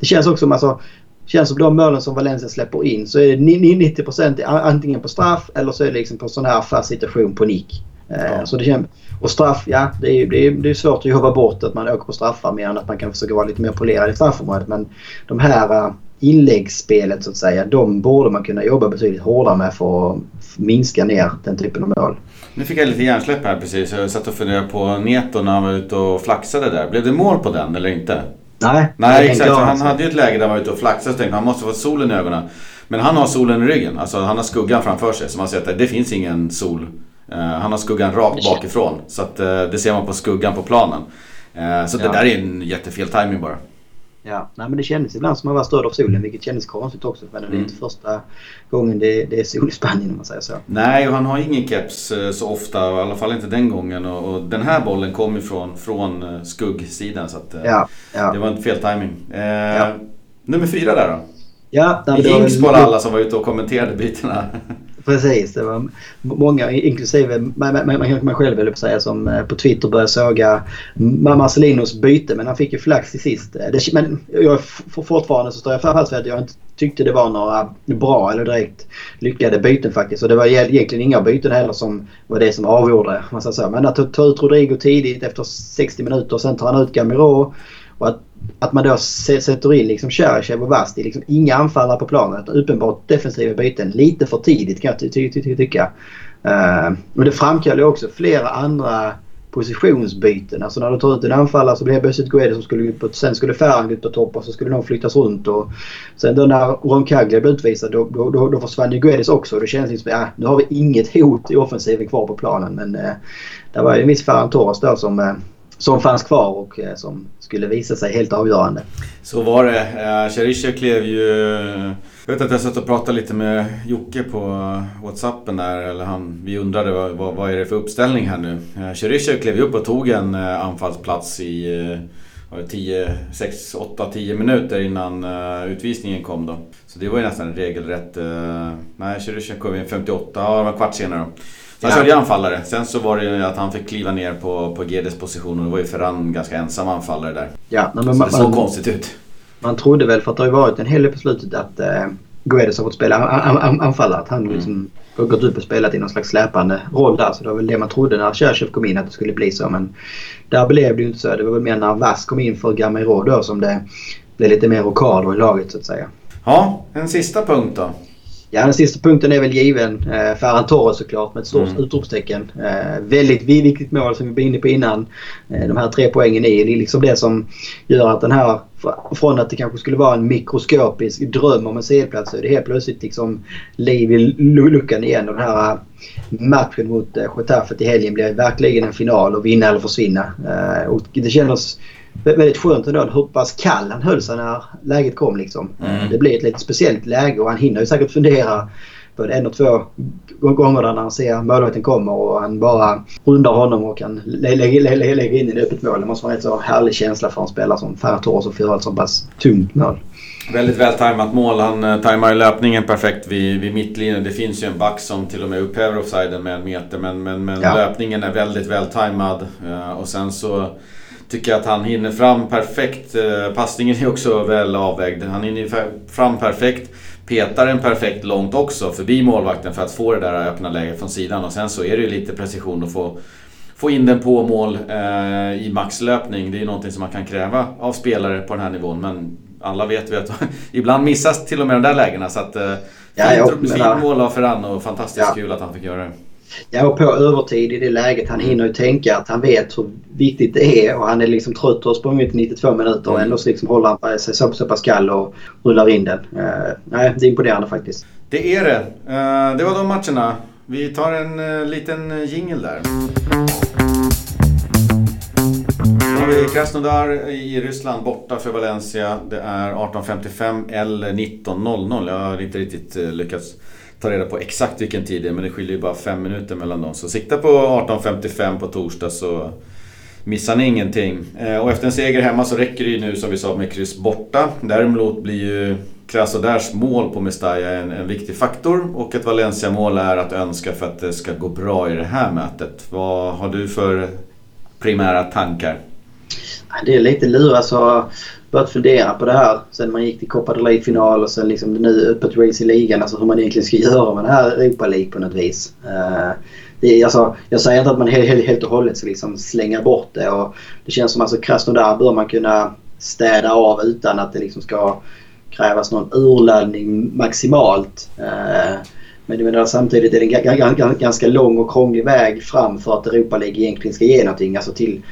det känns också som alltså, känns som de målen som Valencia släpper in så är det 90% antingen på straff eller så är det liksom på sån här fast situation på nick. Eh, ja. Så det känns, och straff, ja det är, det, är, det är svårt att jobba bort att man åker på straffar mer än att man kan försöka vara lite mer polerad i straffområdet. Men de här uh, inläggsspelet så att säga, de borde man kunna jobba betydligt hårdare med för att minska ner den typen av mål. Nu fick jag lite hjärnsläpp här precis. Jag satt och funderade på Neto när han var ute och flaxade där. Blev det mål på den eller inte? Nej. Nej exakt, han hade ju ett läge där han var ute och flaxade så tänkte han måste få solen i ögonen. Men han har solen i ryggen. Alltså han har skuggan framför sig. Så man ser att det finns ingen sol. Uh, han har skuggan rakt bakifrån. Så att, uh, det ser man på skuggan på planen. Eh, så Ja. det där är en jättefel timing bara. Ja, nej, men det kändes ibland som att man var störd av solen vilket kändes konstigt också. För det är Mm. inte första gången det, det är sol i Spanien om man säger så. Nej, och han har ingen keps eh, så ofta, i alla fall inte den gången. Och, och den här bollen kom ifrån från eh, skuggsidan så att, eh, Ja, ja. det var inte fel timing. Eh, Ja. Nummer fyra där då? ja men var Jinx på alla som var ute och kommenterade bytena. Precis, det var många, inklusive mig man, man själv vill säga, som eh, på Twitter började såga Marcelinos byte. Men han fick ju flax till sist. Eh, det, men jag, fortfarande så står jag fast vid att jag inte tyckte det var några bra eller direkt lyckade byten faktiskt. Och det var egentligen inga byten heller som var det som avgjorde. Man säger så. Men att ta, ta ut Rodrigo tidigt efter 60 minuter och sen tar han ut Gamiro. Och att, att man då sätter in liksom Cheryshev och Vasti. Liksom inga anfallare på planen. utan Uppenbart defensiva byten. Lite för tidigt kan jag ty- ty- ty- tycka. Uh, men det framkallar ju också flera andra positionsbyten. Alltså när du tar ut en anfallare så blir det plötsligt Guedes som skulle ut på, sen skulle Ferran ut på topp och så skulle någon flyttas runt. Och sen då när Roncaglia blev utvisad då, då, då, då försvann ju Guedes också. Och det känns liksom att nu har vi inget hot i offensiven kvar på planen. Men eh, uh, det var ju en viss Ferran Torres då som, uh, som fanns kvar och eh, som skulle visa sig helt avgörande. Så var det. Eh, klev ju... Jag vet att jag satt och pratade lite med Jocke på Whatsappen där. Eller han, vi undrade vad, vad, vad är det för uppställning här nu. Eh, klev ju upp och tog en eh, anfallsplats i 10, 6, 8, 10 minuter innan eh, utvisningen kom då. Så det var ju nästan regelrätt. nej, Cheryshev kom in 58, ja det var en kvart senare då. Han körde ju anfallare. Sen så var det ju att han fick kliva ner på, på Gedes position och det var ju Ferran ganska ensam anfallare där. Ja, men Så man, det såg man, konstigt ut. man trodde väl för att det har ju varit en hel del på slutet att uh, Guedes har fått spela an, an, anfallare. Att han liksom har gått upp och spelat i någon slags släpande roll där. Så det var väl det man trodde när Cherchev kom in att det skulle bli så. Men där blev det ju inte så. Det var väl mer när Vass kom in för Gamero då som det blev lite mer rockad i laget så att säga. Ja, en sista punkt då. Ja, den sista punkten är väl given. Eh, Ferran Torres såklart med ett stort Mm. utropstecken. Eh, väldigt viktigt mål som vi var inne på innan. Eh, de här tre poängen är det är liksom det som gör att den här, fr- från att det kanske skulle vara en mikroskopisk dröm om en CL-plats så är det helt plötsligt liksom liv i lu- luckan igen. Och den här eh, matchen mot eh, Getafe i helgen blev verkligen en final och vinna eller försvinna. Eh, och det kändes väldigt skönt ändå hur pass kall han höll sig när läget kom. Liksom. Mm. Det blir ett lite speciellt läge och han hinner ju säkert fundera på det en och två gånger där när han ser målvakten kommer och han bara rundar honom och kan lä- lä- lä- lä- lägga in i ett öppet mål. Det måste vara en rätt så härlig känsla för en spelare som Ferran Torres få göra ett så pass tungt mål. Väldigt väl tajmat mål. Han eh, tajmar ju löpningen perfekt vid, vid mittlinjen. Det finns ju en back som till och med upphäver offsiden med en meter. Men, men, men Ja. löpningen är väldigt väl tajmad. Eh, Och sen så tycker att han hinner fram perfekt. Eh, Passningen är också väl avvägd. Han hinner fram perfekt. Petar en perfekt långt också förbi målvakten för att få det där öppna läget från sidan. Och sen så är det ju lite precision att få få in den på mål eh, i maxlöpning. Det är ju någonting som man kan kräva av spelare på den här nivån. Men alla vet vi att ibland missas till och med de där lägena. Så att, eh, Ja, fint menar- mål av Ferran och fantastiskt Ja. kul att han fick göra det. Ja, och på övertid i det läget. Han hinner ju tänka att han vet hur viktigt det är och han är liksom trött och har sprungit 92 minuter och Mm. ändå så liksom håller han sig så, så pass kall och rullar in den. Eh, nej, det är imponerande faktiskt. Det är det. Eh, det var de matcherna. Vi tar en eh, liten jingel där. Då har vi Krasnodar i Ryssland borta för Valencia. Det är 18.55 eller 19.00. Jag har inte riktigt eh, lyckats ta reda på exakt vilken tid det är men det skiljer ju bara fem minuter mellan dem. Så sikta på 18.55 på torsdag så missar ni ingenting. Eh, och efter en seger hemma så räcker det ju nu som vi sa med kryss borta. Däremot blir ju Krasnodars mål på Mestalla en, en viktig faktor och ett Valencia-mål är att önska för att det ska gå bra i det här mötet. Vad har du för primära tankar? Det är lite lurigt. Alltså, börjat fundera på det här sen man gick till Copa del Rey-final och sen liksom det nu öppet race i ligan. Alltså hur man egentligen ska göra med det här Europa League på något vis. Uh, det alltså, jag säger inte att man helt, helt, helt och hållet ska liksom slänga bort det. Och det känns som att alltså, Krasnodar bör man kunna städa av utan att det liksom ska krävas någon urladdning maximalt. Eh, men jag menar, samtidigt är det en ganska lång och krånglig väg fram för att Europa League egentligen ska ge någonting. Alltså till,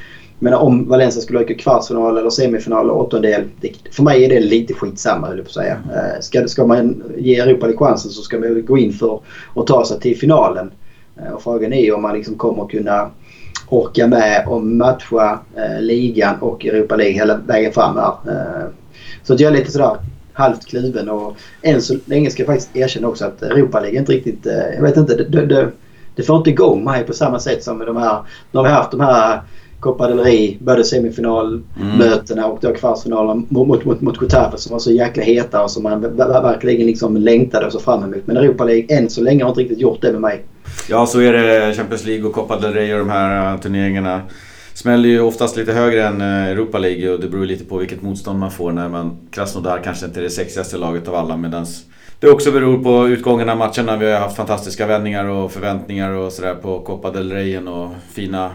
jag menar, om Valencia skulle åka kvartsfinal eller semifinal eller åttondel. För mig är det lite skitsamma höll jag på att säga. Eh, ska, ska man ge Europa League chansen så ska man gå in för att ta sig till finalen. Eh, och frågan är om man liksom kommer kunna orka med och matcha eh, ligan och Europa League hela vägen fram här. Så att jag är lite sådär halvt kluven och än så länge ska jag faktiskt erkänna också att Europa League inte riktigt... Jag vet inte, det, det, det får inte igång mig på samma sätt som med de här... Nu har vi haft de här Copa del Rey, både semifinalmötena och då kvartsfinalen mot, mot, mot, mot Getafe som var så jäkla heta och som man verkligen liksom längtade och så fram emot. Men Europa League än så länge har inte riktigt gjort det med mig. Ja, så är det. Champions League och Copa del Rey och de här uh, turneringarna smäller ju oftast lite högre än uh, Europa League och det beror lite på vilket motstånd man får när man... Krasnodar kanske inte är det sexigaste laget av alla medans det också beror på utgången av matcherna. Vi har haft fantastiska vändningar och förväntningar och sådär på Copa del Reyen och fina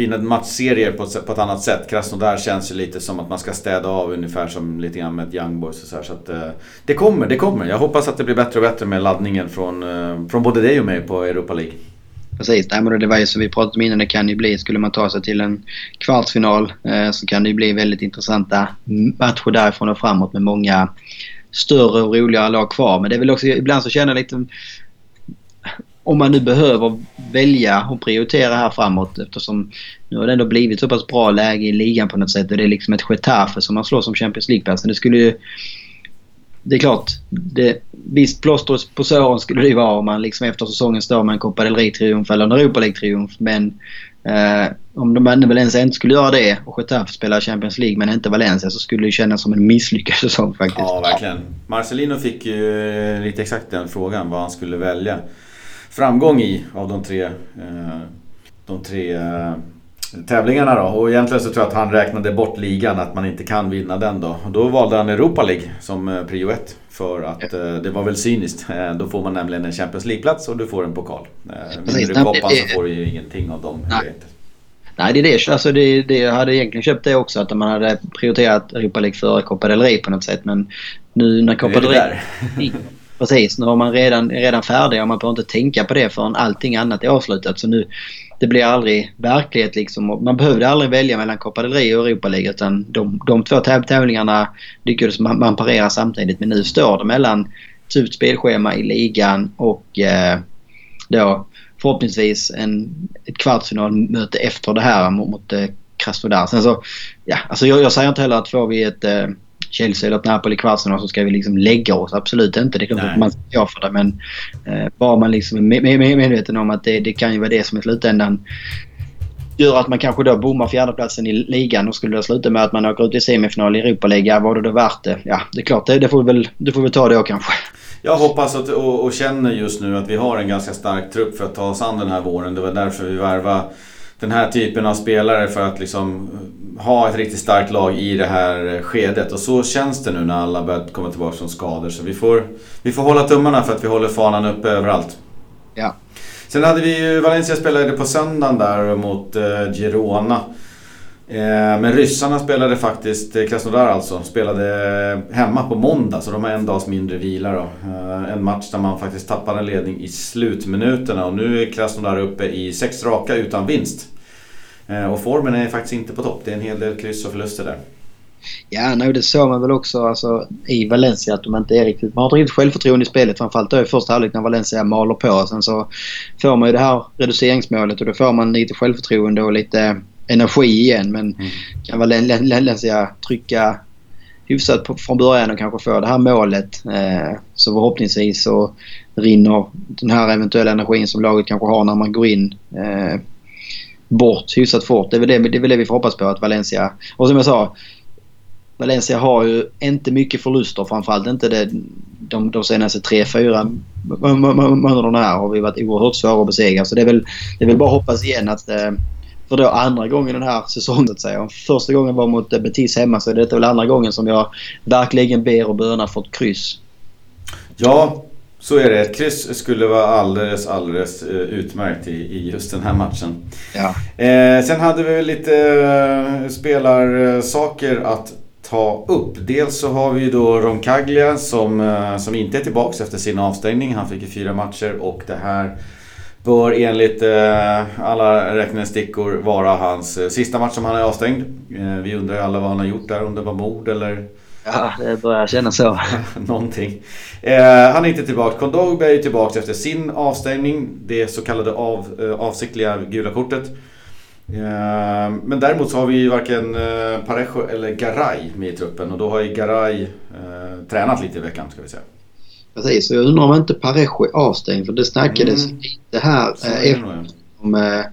fina matchserier på ett, på ett annat sätt. Krasnodar känns ju lite som att man ska städa av ungefär som lite grann med ett Young Boys och så här, Så att, eh, det kommer, det kommer. Jag hoppas att det blir bättre och bättre med laddningen från, eh, från både dig och mig på Europa League. Precis, det var ju som vi pratade om innan, det kan ju bli, skulle man ta sig till en kvartsfinal eh, så kan det ju bli väldigt intressanta matcher därifrån och framåt med många större och roligare lag kvar. Men det är väl också, ibland så känner jag lite om man nu behöver välja och prioritera här framåt eftersom nu har det ändå blivit så pass bra läge i ligan på något sätt och det är liksom ett Getafe som man slår som Champions League-plats. Det skulle ju... Det är klart, det, visst plåster på såren skulle det vara om man liksom efter säsongen står med en Copa del Rey-triumf eller en Europa League-triumf. Men eh, om de väl Valencia inte skulle göra det och Getafe spelar Champions League men inte Valencia så skulle det kännas som en misslyckad säsong faktiskt. Ja, verkligen. Marcelino fick ju lite exakt den frågan vad han skulle välja framgång i av de tre, eh, de tre eh, tävlingarna då. Och egentligen så tror jag att han räknade bort ligan, att man inte kan vinna den då. Och då valde han Europa League som eh, prio ett. För att det var väl cyniskt. Då får man nämligen en Champions League-plats och du får en pokal. Vinner du koppan så får du ju ingenting av dem. Nej. Nej, det är det. Alltså det, det. Jag hade egentligen köpt det också. Att man hade prioriterat Europa League före Copa del Rey på något sätt. Men nu när Copa del Rey... Precis, nu är man redan, redan färdig och man behöver inte tänka på det förrän allting annat är avslutat. Så nu, det blir aldrig verklighet liksom. Man behövde aldrig välja mellan Copa del Rey och Europa League utan de, de två tävlingarna lyckades man, man parera samtidigt. Men nu står det mellan tufft spelschema i ligan och eh, då förhoppningsvis en, ett kvartsfinalmöte efter det här mot, mot eh, Krasnodar. Sen så, ja, alltså jag, jag säger inte heller att får vi ett eh, Chelsea eller Napoli kvartsfinal så ska vi liksom lägga oss. Absolut inte. Det är klart att man ska för det. Men eh, bara man liksom är med, med, medveten om att det, det kan ju vara det som i slutändan gör att man kanske då bommar fjärdeplatsen i ligan och skulle det sluta med att man åker ut i semifinal i Europa League. Var det då värt det? Ja, det är klart. Det, det får vi väl, det får vi ta då kanske. Jag hoppas att, och, och, känner just nu att vi har en ganska stark trupp för att ta oss an den här våren. Det var därför vi värvade den här typen av spelare för att liksom ha ett riktigt starkt lag i det här skedet. Och så känns det nu när alla börjar komma tillbaka från skador. Så vi får, vi får hålla tummarna för att vi håller fanan uppe överallt. Ja. Sen hade vi ju, Valencia spelade på söndagen där mot eh, Girona. Eh, men ryssarna spelade faktiskt, eh, Krasnodar alltså, spelade hemma på måndag så de har en dags mindre vila då. Eh, en match där man faktiskt tappade en ledning i slutminuterna och nu är Krasnodar uppe i sex raka utan vinst. Och formen är faktiskt inte på topp, det är en hel del kryss och förluster där. Ja, nej, det såg man väl också alltså, i Valencia att de inte är riktigt... Man har inte riktigt självförtroende i spelet framförallt då i första halvlek när Valencia maler på. Sen så får man ju det här reduceringsmålet och då får man lite självförtroende och lite energi igen. Men mm. kan Valencia trycka hyfsat på, från början och kanske få det här målet eh, så förhoppningsvis så rinner den här eventuella energin som laget kanske har när man går in eh, bort hyfsat fort. Det är, väl det, det är väl det vi får hoppas på att Valencia... Och som jag sa, Valencia har ju inte mycket förluster. Framförallt inte det, de, de senaste tre, fyra månaderna här har vi varit oerhört svåra att besegra. Så det är väl, det är väl bara att hoppas igen att eh, för då andra gången den här säsongen så att säga. Om första gången var mot eh, Betis hemma så är detta väl andra gången som jag verkligen ber och bönar för ett kryss. Ja, så är det. Ett kryss skulle vara alldeles, alldeles eh, utmärkt i, i just den här matchen. Ja. Eh, sen hade vi lite eh, spelarsaker att ta upp. Dels så har vi då Roncaglia som, eh, som inte är tillbaks efter sin avstängning. Han fick ju fyra matcher och det här bör enligt eh, alla räknestickor vara hans eh, sista match som han är avstängd. Eh, vi undrar ju alla vad han har gjort där, om det var mord eller... Ja, det börjar kännas så. Någonting. Eh, han är inte tillbaka. Kondogbe är tillbaka efter sin avstängning. Det så kallade av, eh, avsiktliga gula kortet. Eh, men däremot så har vi ju varken eh, Parejo eller Garay med i truppen och då har ju Garay eh, tränat lite i veckan ska vi säga. Precis, så jag undrar om inte Parejo är avstängd för det snackades mm. lite här eh, efter, om, eh,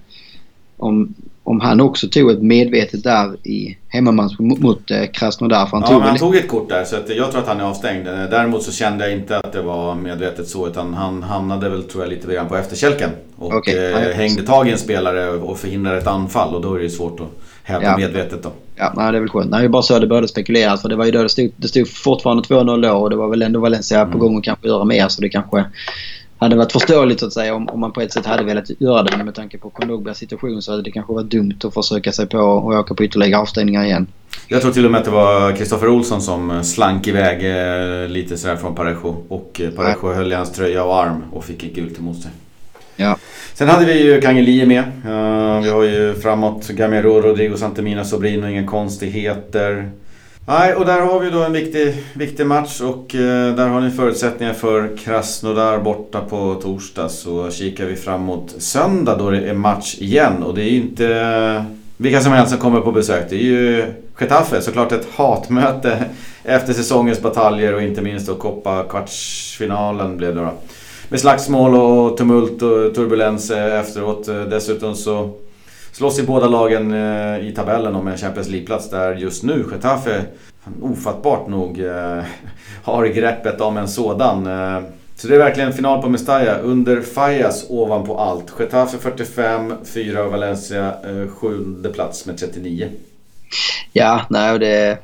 om om han också tog ett medvetet där i hemmamatch mot, eh, Krasnodar. För han ja, tog han tog ett kort där så att jag tror att han är avstängd. Eh, däremot så kände jag inte att det var medvetet så utan han hamnade väl tror jag lite grann på efterkälken. Och okay. eh, hängde tag i en spelare och förhindrade ett anfall och då är det ju svårt att hävda ja. medvetet då. Ja, nej, det är väl skönt. Det är bara så det började spekuleras. För det var ju då det stod, det stod fortfarande 2-0 då och det var väl ändå Valencia mm. på gång att kanske göra mer. Så det kanske hade varit förståeligt så att säga om, om man på ett sätt hade velat göra det. Men med tanke på Kondogbas situation så hade det kanske varit dumt att försöka sig på att åka på ytterligare avstängningar igen. Jag tror till och med att det var Kristoffer Olsson som slank iväg eh, lite sådär från Parejo. Och eh, Parejo ja. höll i hans tröja och arm och fick ett gult emot sig. Ja. Sen hade vi ju Kangelie med. Uh, vi har ju framåt Gamero, Rodrigo Santemina, Sobrino, inga konstigheter. Nej, och där har vi då en viktig, viktig match och eh, där har ni förutsättningar för Krasnodar borta på torsdag. Så kikar vi fram mot söndag då det är match igen och det är ju inte eh, vilka som helst som kommer på besök. Det är ju Getafe, såklart ett hatmöte efter säsongens bataljer och inte minst då Copa kvartsfinalen blev det då. Med slagsmål och tumult och turbulens eh, efteråt. Eh, dessutom så slåss i båda lagen eh, i tabellen om en Champions League-plats där just nu Getafe ofattbart nog eh, har greppet om en sådan. Eh, så det är verkligen final på Mestalla under Fajas ovanpå allt. Getafe 45, 4 och Valencia eh, sjunde plats med 39. Ja, nej det...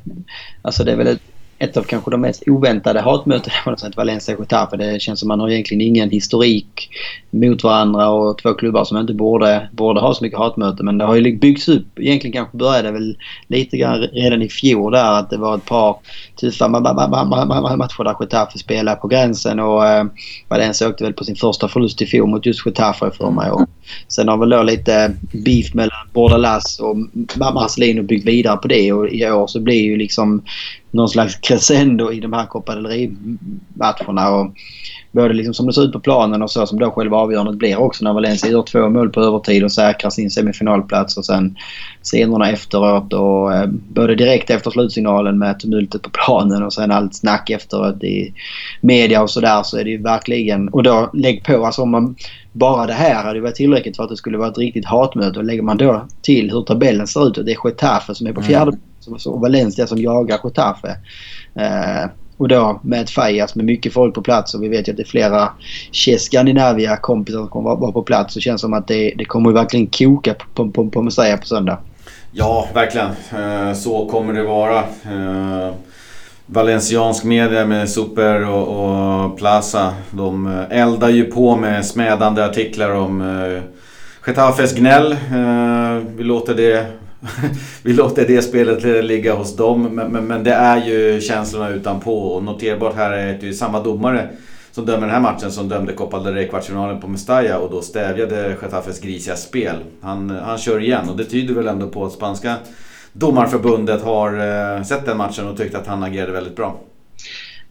Alltså det är väl ett ett av kanske de mest oväntade hatmötena på något sätt, Valencia och Getafe. Det känns som man har egentligen ingen historik mot varandra och två klubbar som inte borde, borde ha så mycket hatmöte. Men det har ju liksom byggts upp. Egentligen kanske började väl lite grann redan i fjol där att det var ett par tuffa matcher där Getafe spelade på gränsen och eh, Valencia åkte väl på sin första förlust i fjol mot just Getafe för mig. Och sen har väl då lite beef mellan Bordalas och Marcelino byggt vidare på det och i år så blir ju liksom någon slags crescendo i de här Copa del Rey-matcherna. både liksom som det ser ut på planen och så som då själva avgörandet blir också när Valencia gör två mål på övertid och säkrar sin semifinalplats och sen scenerna efteråt och eh, både direkt efter slutsignalen med tumultet på planen och sen allt snack efteråt i media och sådär så är det ju verkligen... Och då lägg på alltså om man... Bara det här hade varit tillräckligt för att det skulle vara ett riktigt hatmöte och lägger man då till hur tabellen ser ut och det är Getafe som är på fjärde mm och Valencia som jagar Getafe. Eh, och då med ett Fajas med mycket folk på plats och vi vet ju att det är flera Che Scandinavia kompisar som kommer vara på plats. Så känns det som att det, det kommer verkligen koka på, på, på Messiah på söndag. Ja, verkligen. Eh, så kommer det vara. Eh, Valenciansk media med Super och, och, Plaza. De eh, eldar ju på med smädande artiklar om Getafes gnäll. Vi låter det vi låter det spelet ligga hos dem. Men, men, men, det är ju känslorna utanpå. Och noterbart här är att det är samma domare som dömer den här matchen som dömde Copa del Rey kvartsfinalen på Mestalla och då stävjade Getafes grisiga spel. Han, han kör igen och det tyder väl ändå på att spanska domarförbundet har eh, sett den matchen och tyckt att han agerade väldigt bra.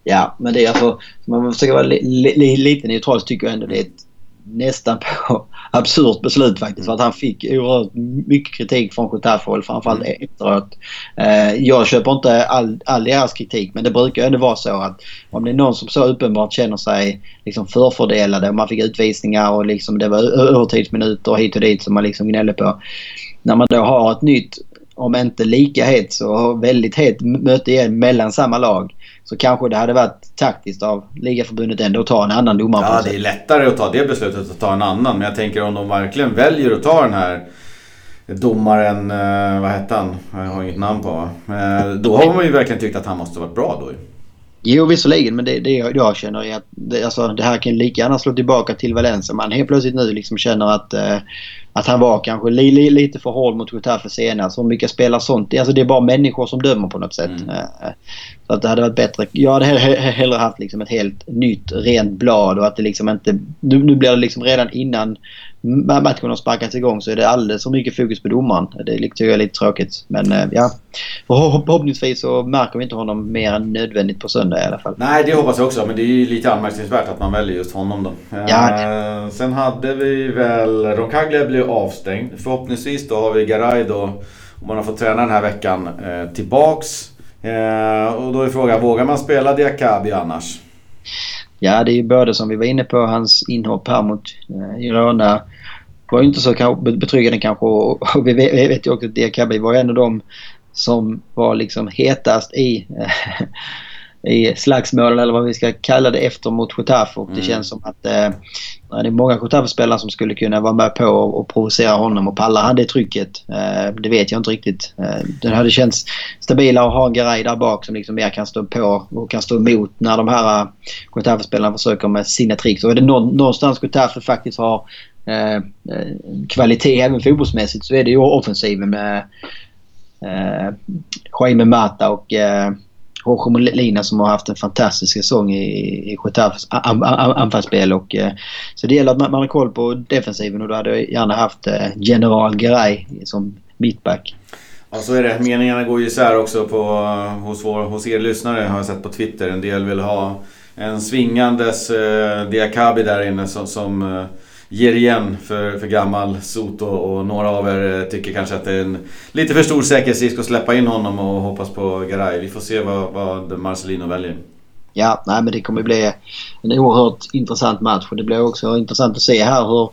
Ja, men det är alltså... om Man försöker vara li, li, lite neutral så tycker jag ändå det är ett nästan på absurt beslut faktiskt. För att han fick oerhört mycket kritik från Getafe framförallt mm. efteråt. Eh, jag köper inte all, all deras kritik men det brukar ändå vara så att om det är någon som så uppenbart känner sig liksom förfördelade och man fick utvisningar och liksom det var övertidsminuter hit och dit som man liksom gnällde på. När man då har ett nytt, om inte lika het så väldigt het möte igen mellan samma lag så kanske det hade varit taktiskt av ligaförbundet ändå att ta en annan domare. Ja, det är lättare att ta det beslutet att ta en annan. Men jag tänker om de verkligen väljer att ta den här domaren, eh, vad hette han? Jag har inget namn på. Eh, då har man ju verkligen tyckt att han måste varit bra då Jo, visserligen. Men det, det jag känner är att det, alltså, det här kan lika gärna slå tillbaka till Valencia. Man helt plötsligt nu liksom känner att, eh, att han var kanske li, li, lite för hård mot Getafe senast. Hur mycket spelar sånt? Alltså, det är bara människor som dömer på något sätt. Mm. Eh, så att det hade varit bättre. Jag hade hellre haft liksom ett helt nytt rent blad och att det liksom inte... Nu, nu blir det liksom redan innan matchen har sparkats igång så är det alldeles för mycket fokus på domaren. Det tycker jag är lite tråkigt. Men eh, ja, förhoppningsvis så märker vi inte honom mer än nödvändigt på söndag i alla fall. Nej, det hoppas jag också. Men det är ju lite anmärkningsvärt att man väljer just honom då. Ja. Eh, sen hade vi väl... Roncaglia blev avstängd. Förhoppningsvis då har vi Garay då, om man har fått träna den här veckan, eh, tillbaks. Eh, och då är frågan, vågar man spela Diakabi annars? Ja, det är ju både som vi var inne på, hans inhopp här mot eh, Girona var ju inte så betryggande kanske. Och vi vet ju också att Diakabi var en av de som var liksom hetast i eh, i slagsmål eller vad vi ska kalla det efter mot Getafe. Och det mm. känns som att eh, det är många Getafe-spelare som skulle kunna vara med på och, och provocera honom. Och pallar han det trycket? Eh, det vet jag inte riktigt. Eh, det hade känts stabilare att ha en Garay där bak som liksom mer kan stå på och kan stå emot när de här eh, Getafe-spelarna försöker med sina tricks. Och är det någonstans Getafe faktiskt har eh, eh, kvalitet även fotbollsmässigt så är det ju offensiven med eh, Jaime Mata och eh, Roger Molina som har haft en fantastisk säsong i, i Getafes anfallsspel. Och, eh, så det gäller att man, har koll på defensiven och då hade jag gärna haft eh, General Garay som mittback. Ja så är det. Meningarna går ju isär också på, hos, vår, hos er lyssnare har jag sett på Twitter. En del vill ha en svingandes eh, Diakabi där inne som, som eh, ger igen för, för gammal sot och några av er eh, tycker kanske att det är en lite för stor säkerhetsrisk att släppa in honom och hoppas på Garay. Vi får se vad, vad Marcelino väljer. Ja, nej, men det kommer bli en oerhört intressant match och det blir också intressant att se här hur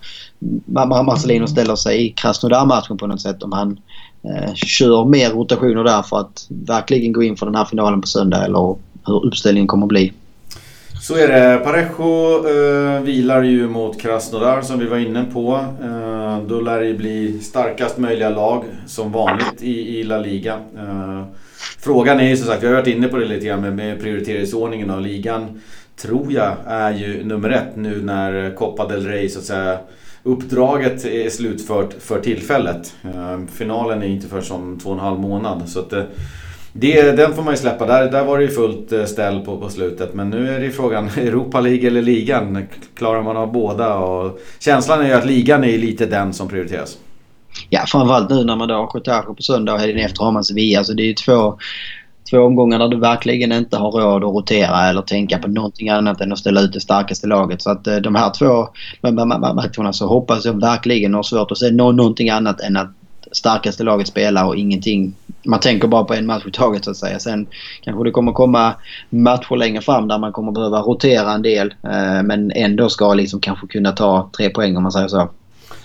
Marcelino ställer sig i Krasnodar-matchen på något sätt. Om han eh, kör mer rotationer där för att verkligen gå in för den här finalen på söndag eller hur uppställningen kommer att bli. Så är det. Parejo eh, vilar ju mot Krasnodar som vi var inne på. Eh, då lär det bli starkast möjliga lag som vanligt i, i La Liga. Eh, frågan är ju som sagt, vi har varit inne på det lite grann med, med prioriteringsordningen av ligan. Tror jag är ju nummer ett nu när Copa del Rey så att säga uppdraget är slutfört för tillfället. Eh, finalen är inte för om två och en halv månad. Så att, eh, det, den får man ju släppa. Där, där var det ju fullt eh, ställ på, på slutet. Men nu är det ju frågan Europa League eller ligan. Klarar man av båda? Och känslan är ju att ligan är lite den som prioriteras. Ja, framförallt nu när man då har Getafe på söndag och helgen efter har man Sevilla. Så alltså, det är ju två, två omgångar där du verkligen inte har råd att rotera eller tänka på någonting annat än att ställa ut det starkaste laget. Så att eh, de här två matcherna så hoppas jag verkligen har svårt att se någonting annat än att starkaste laget spelar och ingenting. Man tänker bara på en match i taget så att säga. Sen kanske det kommer komma matcher längre fram där man kommer behöva rotera en del. Eh, men ändå ska liksom kanske kunna ta tre poäng om man säger så.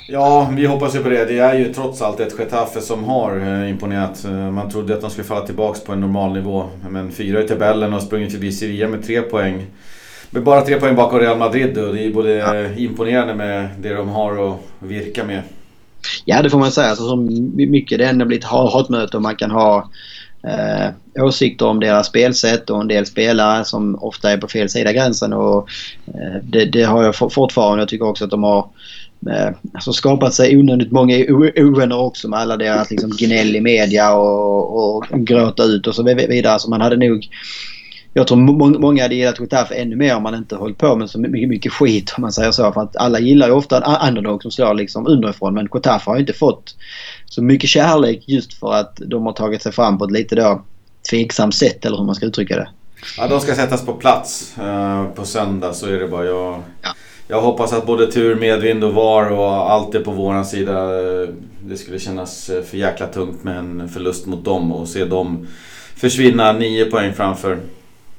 Ja, vi hoppas ju på det. Det är ju trots allt ett Getafe som har eh, imponerat. Eh, man trodde att de skulle falla tillbaka på en normal nivå. Men fyra i tabellen och sprungit förbi Sevilla med tre poäng. Med bara tre poäng bakom Real Madrid och det är både imponerande med det de har att virka med. Ja, det får man säga. Så som mycket det ändå blivit hatmöte och man kan ha eh, åsikter om deras spelsätt och en del spelare som ofta är på fel sida gränsen. Och, eh, det, det, har jag fortfarande. Jag tycker också att de har eh, alltså skapat sig onödigt många ovänner också med alla deras liksom, gnäll i media och, och gråta ut och så vidare. Så man hade nog jag tror många hade gillat Getafe ännu mer om man inte hållit på med så mycket, mycket skit om man säger så. För att alla gillar ju ofta en underdog som slår liksom underifrån. Men Getafe har ju inte fått så mycket kärlek just för att de har tagit sig fram på ett lite då tveksamt sätt eller hur man ska uttrycka det. Ja, de ska sättas på plats uh, på söndag så är det bara. Jag, ja. jag hoppas att både tur, medvind och VAR och allt är på våran sida. Det skulle kännas eh, för jäkla tungt med en förlust mot dem och se dem försvinna nio poäng framför.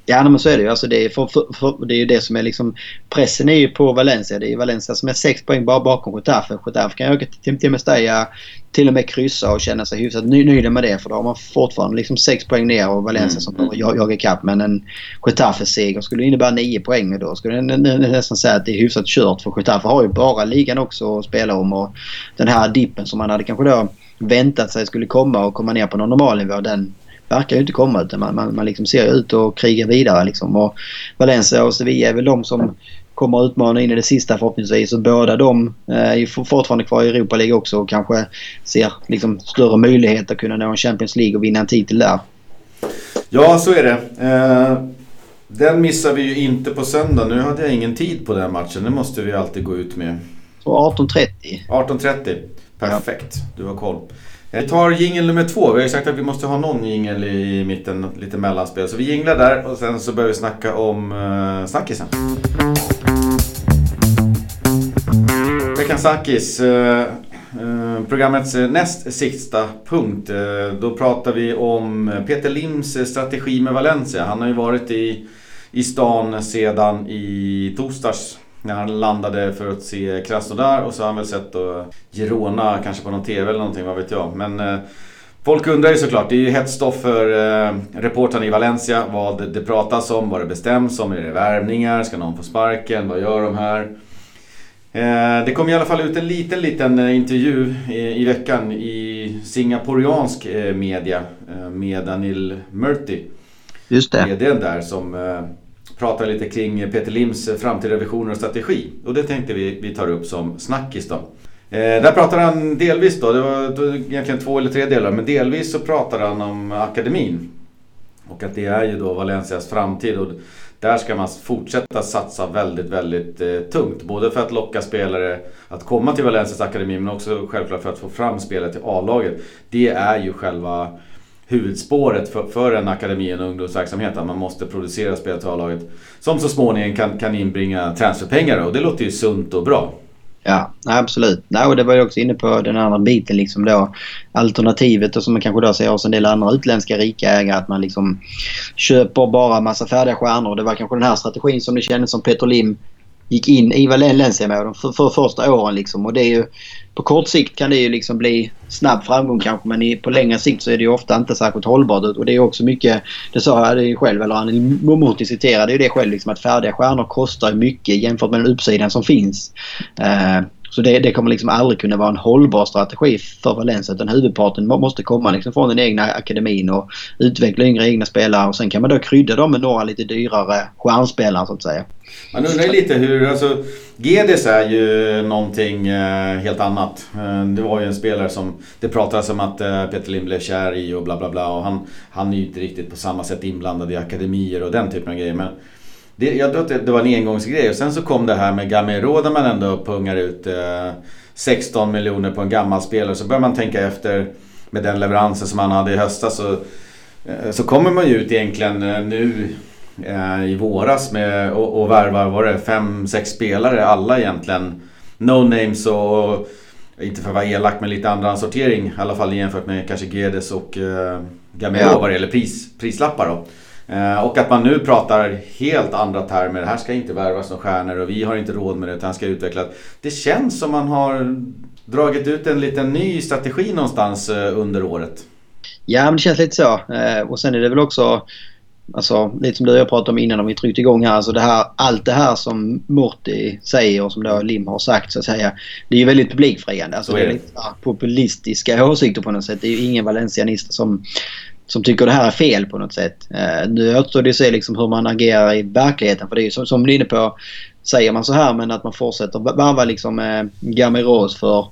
Ja men så är det ju. Alltså det, är för, för, för, det är ju det som är liksom... Pressen är ju på Valencia. Det är Valencia som är sex poäng bara bakom Getafe. Getafe kan åka till, Mestalla, till och med kryssa och känna sig hyfsat nöjda med det. För då har man fortfarande liksom sex poäng ner och Valencia mm. som behöver jaga ikapp. Men en Getafe-seger skulle innebära nio poäng och då skulle jag nästan säga att det är hyfsat kört. För Getafe har ju bara ligan också att spela om och den här dippen som man hade kanske då väntat sig skulle komma och komma ner på någon normal nivå. Den verkar ju inte komma utan man, man, man liksom ser ut och krigar vidare. Liksom. Och Valencia och Sevilla är väl de som kommer att utmana in i det sista förhoppningsvis. Och båda de eh, är fortfarande kvar i Europa League också och kanske ser liksom större möjlighet att kunna nå en Champions League och vinna en titel där. Ja, så är det. Eh, den missar vi ju inte på söndag. Nu hade jag ingen tid på den matchen. Det måste vi alltid gå ut med. tror 18.30. 18.30. Perfekt, ja. du har koll. Vi tar jingel nummer två. Vi har ju sagt att vi måste ha någon jingel i mitten, lite mellanspel. Så vi jinglar där och sen så börjar vi snacka om uh, snackisen. Veckans snackis. Uh, uh, programmets näst sista punkt. Uh, då pratar vi om Peter Lims strategi med Valencia. Han har ju varit i, i stan sedan i torsdags när han landade för att se Krasnodar och så har han väl sett då Girona kanske på någon TV eller någonting, vad vet jag. Men eh, folk undrar ju såklart, det är ju hett stoff för eh, reportrarna i Valencia. Vad det pratas om, vad det bestäms om. Är det värvningar? Ska någon få sparken? Vad gör de här? Eh, det kom i alla fall ut en liten, liten eh, intervju i, i veckan i singaporiansk eh, media med Daniel Murti. Just det. VDn där som prata lite kring Peter Lims framtida visioner och strategi. Och det tänkte vi, vi tar upp som snackis då. Eh, där pratar han delvis då, det var, det var egentligen två eller tre delar, men delvis så pratar han om akademin. Och att det är ju då Valencias framtid och där ska man fortsätta satsa väldigt, väldigt eh, tungt. Både för att locka spelare att komma till Valencias akademi men också självklart för att få fram spelare till A-laget. Det är ju själva huvudspåret för, för en akademi och ungdomsverksamhet. Att man måste producera spelare till A-laget som så småningom kan, kan inbringa transferpengar och det låter ju sunt och bra. Ja, absolut. Nej, och det var ju också inne på den andra biten liksom då. Alternativet och som man kanske då ser hos en del andra utländska rika ägare att man liksom köper bara massa färdiga stjärnor. Det var kanske den här strategin som det kändes som Peter Lim gick in i Valencia med dem för, för första åren. Liksom. Och det är ju, på kort sikt kan det ju liksom bli snabb framgång kanske men i, på längre sikt så är det ju ofta inte särskilt hållbart. Och det är också mycket, det sa jag det själv, eller han Momoti citerade ju det själv, liksom, att färdiga stjärnor kostar mycket jämfört med den uppsidan som finns. Eh, så det, det, kommer liksom aldrig kunna vara en hållbar strategi för Valencia. Utan huvudparten måste komma liksom från den egna akademin och utveckla yngre egna spelare. Och sen kan man då krydda dem med några lite dyrare stjärnspelare så att säga. Man undrar lite hur, alltså Gedes är ju någonting eh, helt annat. Eh, det var ju en spelare som det pratades om att eh, Peter Lind blev kär i och bla bla bla. Och han, han är ju inte riktigt på samma sätt inblandad i akademier och den typen av grejer. Men det, jag tror att det, var en engångsgrej. Och sen så kom det här med Gamero där man ändå pungar ut eh, 16 miljoner på en gammal spelare. Så börjar man tänka efter med den leveransen som han hade i höstas. Så, eh, så kommer man ju ut egentligen eh, nu eh, i våras med och, och värvar, var det fem, sex spelare. Alla egentligen no names och inte för att vara elak men lite andra sortering. I alla fall jämfört med kanske Gedes och eh, Gamero ja. vad det gäller pris, prislappar då. Eh, och att man nu pratar helt andra termer. Här ska inte värvas några stjärnor och vi har inte råd med det utan ska utvecklas. Det känns som man har dragit ut en liten ny strategi någonstans eh, under året. Ja, men det känns lite så. Eh, och sen är det väl också Alltså lite som du och jag pratade om innan om vi tryckte igång här. Alltså det här, allt det här som Morty säger och som då Lim har sagt så att säga. Det är ju väldigt publikfriande. Alltså det är lite populistiska åsikter på något sätt. Det är ju ingen valencianist som som tycker det här är fel på något sätt. Eh, nu återstår det att se liksom hur man agerar i verkligheten. För det är ju som, som du är inne på. Säger man så här men att man fortsätter varva liksom eh, Gamiros för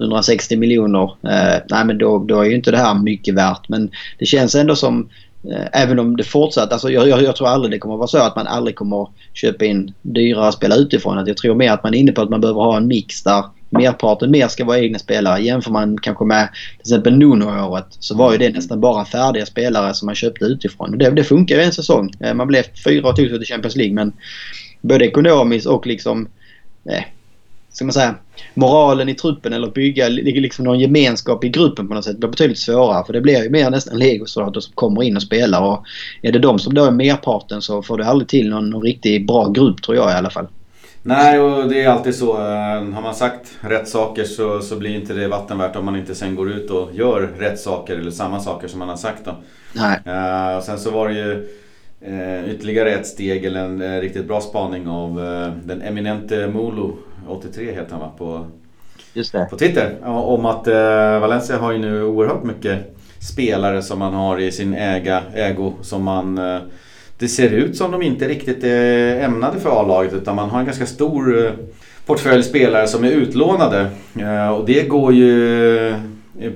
160 miljoner. Eh, nej men då, då är ju inte det här mycket värt. Men det känns ändå som eh, Även om det fortsatt, alltså jag, jag, jag, tror aldrig det kommer vara så att man aldrig kommer köpa in dyrare spelare utifrån. Att jag tror mer att man är inne på att man behöver ha en mix där merparten mer ska vara egna spelare. Jämför man kanske med till exempel Nuno-året så var ju det nästan bara färdiga spelare som man köpte utifrån. Det, det funkar ju en säsong. Eh, man blev fyra och tog sig till Champions League men både ekonomiskt och liksom eh, ska man säga, moralen i truppen eller bygga liksom någon gemenskap i gruppen på något sätt blir betydligt svårare. För det blir ju mer nästan legosoldater som kommer in och spelar. Och är det de som då är merparten så får du aldrig till någon, någon riktigt bra grupp tror jag i alla fall. Nej, och det är alltid så. Eh, har man sagt rätt saker så, så blir inte det vatten värt om man inte sen går ut och gör rätt saker eller samma saker som man har sagt. Då. Nej. Uh, och sen så var det ju uh, ytterligare ett steg, eller en uh, riktigt bra spaning av den eminente Molo, 83 heter han va, på, på Twitter. om att Valencia har ju nu oerhört mycket spelare som man har i sin äga, ägo som man det ser ut som de inte riktigt är ämnade för A-laget utan man har en ganska stor eh, portfölj spelare som är utlånade. Eh, och det går ju eh,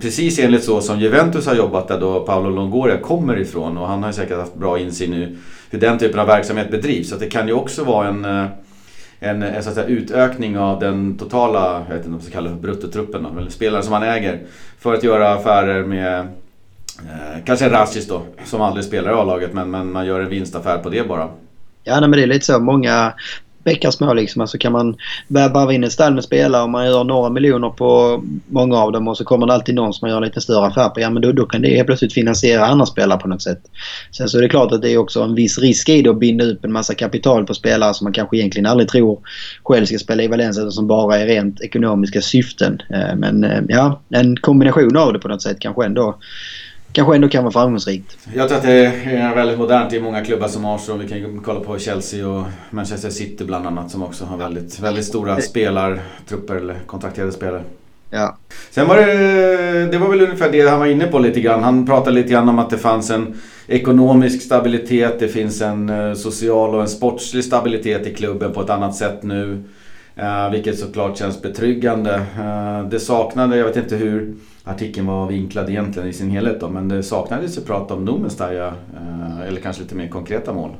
precis enligt så som Juventus har jobbat där då Paolo Longoria kommer ifrån och han har säkert haft bra insyn i hur den typen av verksamhet bedrivs. Så det kan ju också vara en en, en så att säga, utökning av den totala, jag vet inte om man ska kalla det för bruttotruppen då, eller spelare som man äger. För att göra affärer med eh, kanske Rastis då, som aldrig spelar i A-laget men, men man gör en vinstaffär på det bara. Ja, nej, men det är lite så. Många bäckar små liksom. Alltså kan man värva in ett stall med spelare och man gör några miljoner på många av dem och så kommer det alltid någon som man gör en lite större affär på. Ja men då, då kan det helt plötsligt finansiera andra spelare på något sätt. Sen så är det klart att det är också en viss risk i det att binda upp en massa kapital på spelare som man kanske egentligen aldrig tror själv ska spela i Valencia utan som bara är rent ekonomiska syften. Eh, men eh, ja, en kombination av det på något sätt kanske ändå kanske ändå kan vara framgångsrikt. Jag tror att det är väldigt modernt i många klubbar som Arsenal. Vi kan kolla på Chelsea och Manchester City bland annat som också har väldigt, väldigt stora spelartrupper eller kontrakterade spelare. Ja. Sen var det, det var väl ungefär det han var inne på lite grann. Han pratade lite grann om att det fanns en ekonomisk stabilitet, det finns en eh, social och en sportslig stabilitet i klubben på ett annat sätt nu. Uh, vilket såklart känns betryggande. Uh, det saknade, jag vet inte hur artikeln var vinklad egentligen i sin helhet då, men det saknades ju prat om Numenstaja, uh, eller kanske lite mer konkreta mål.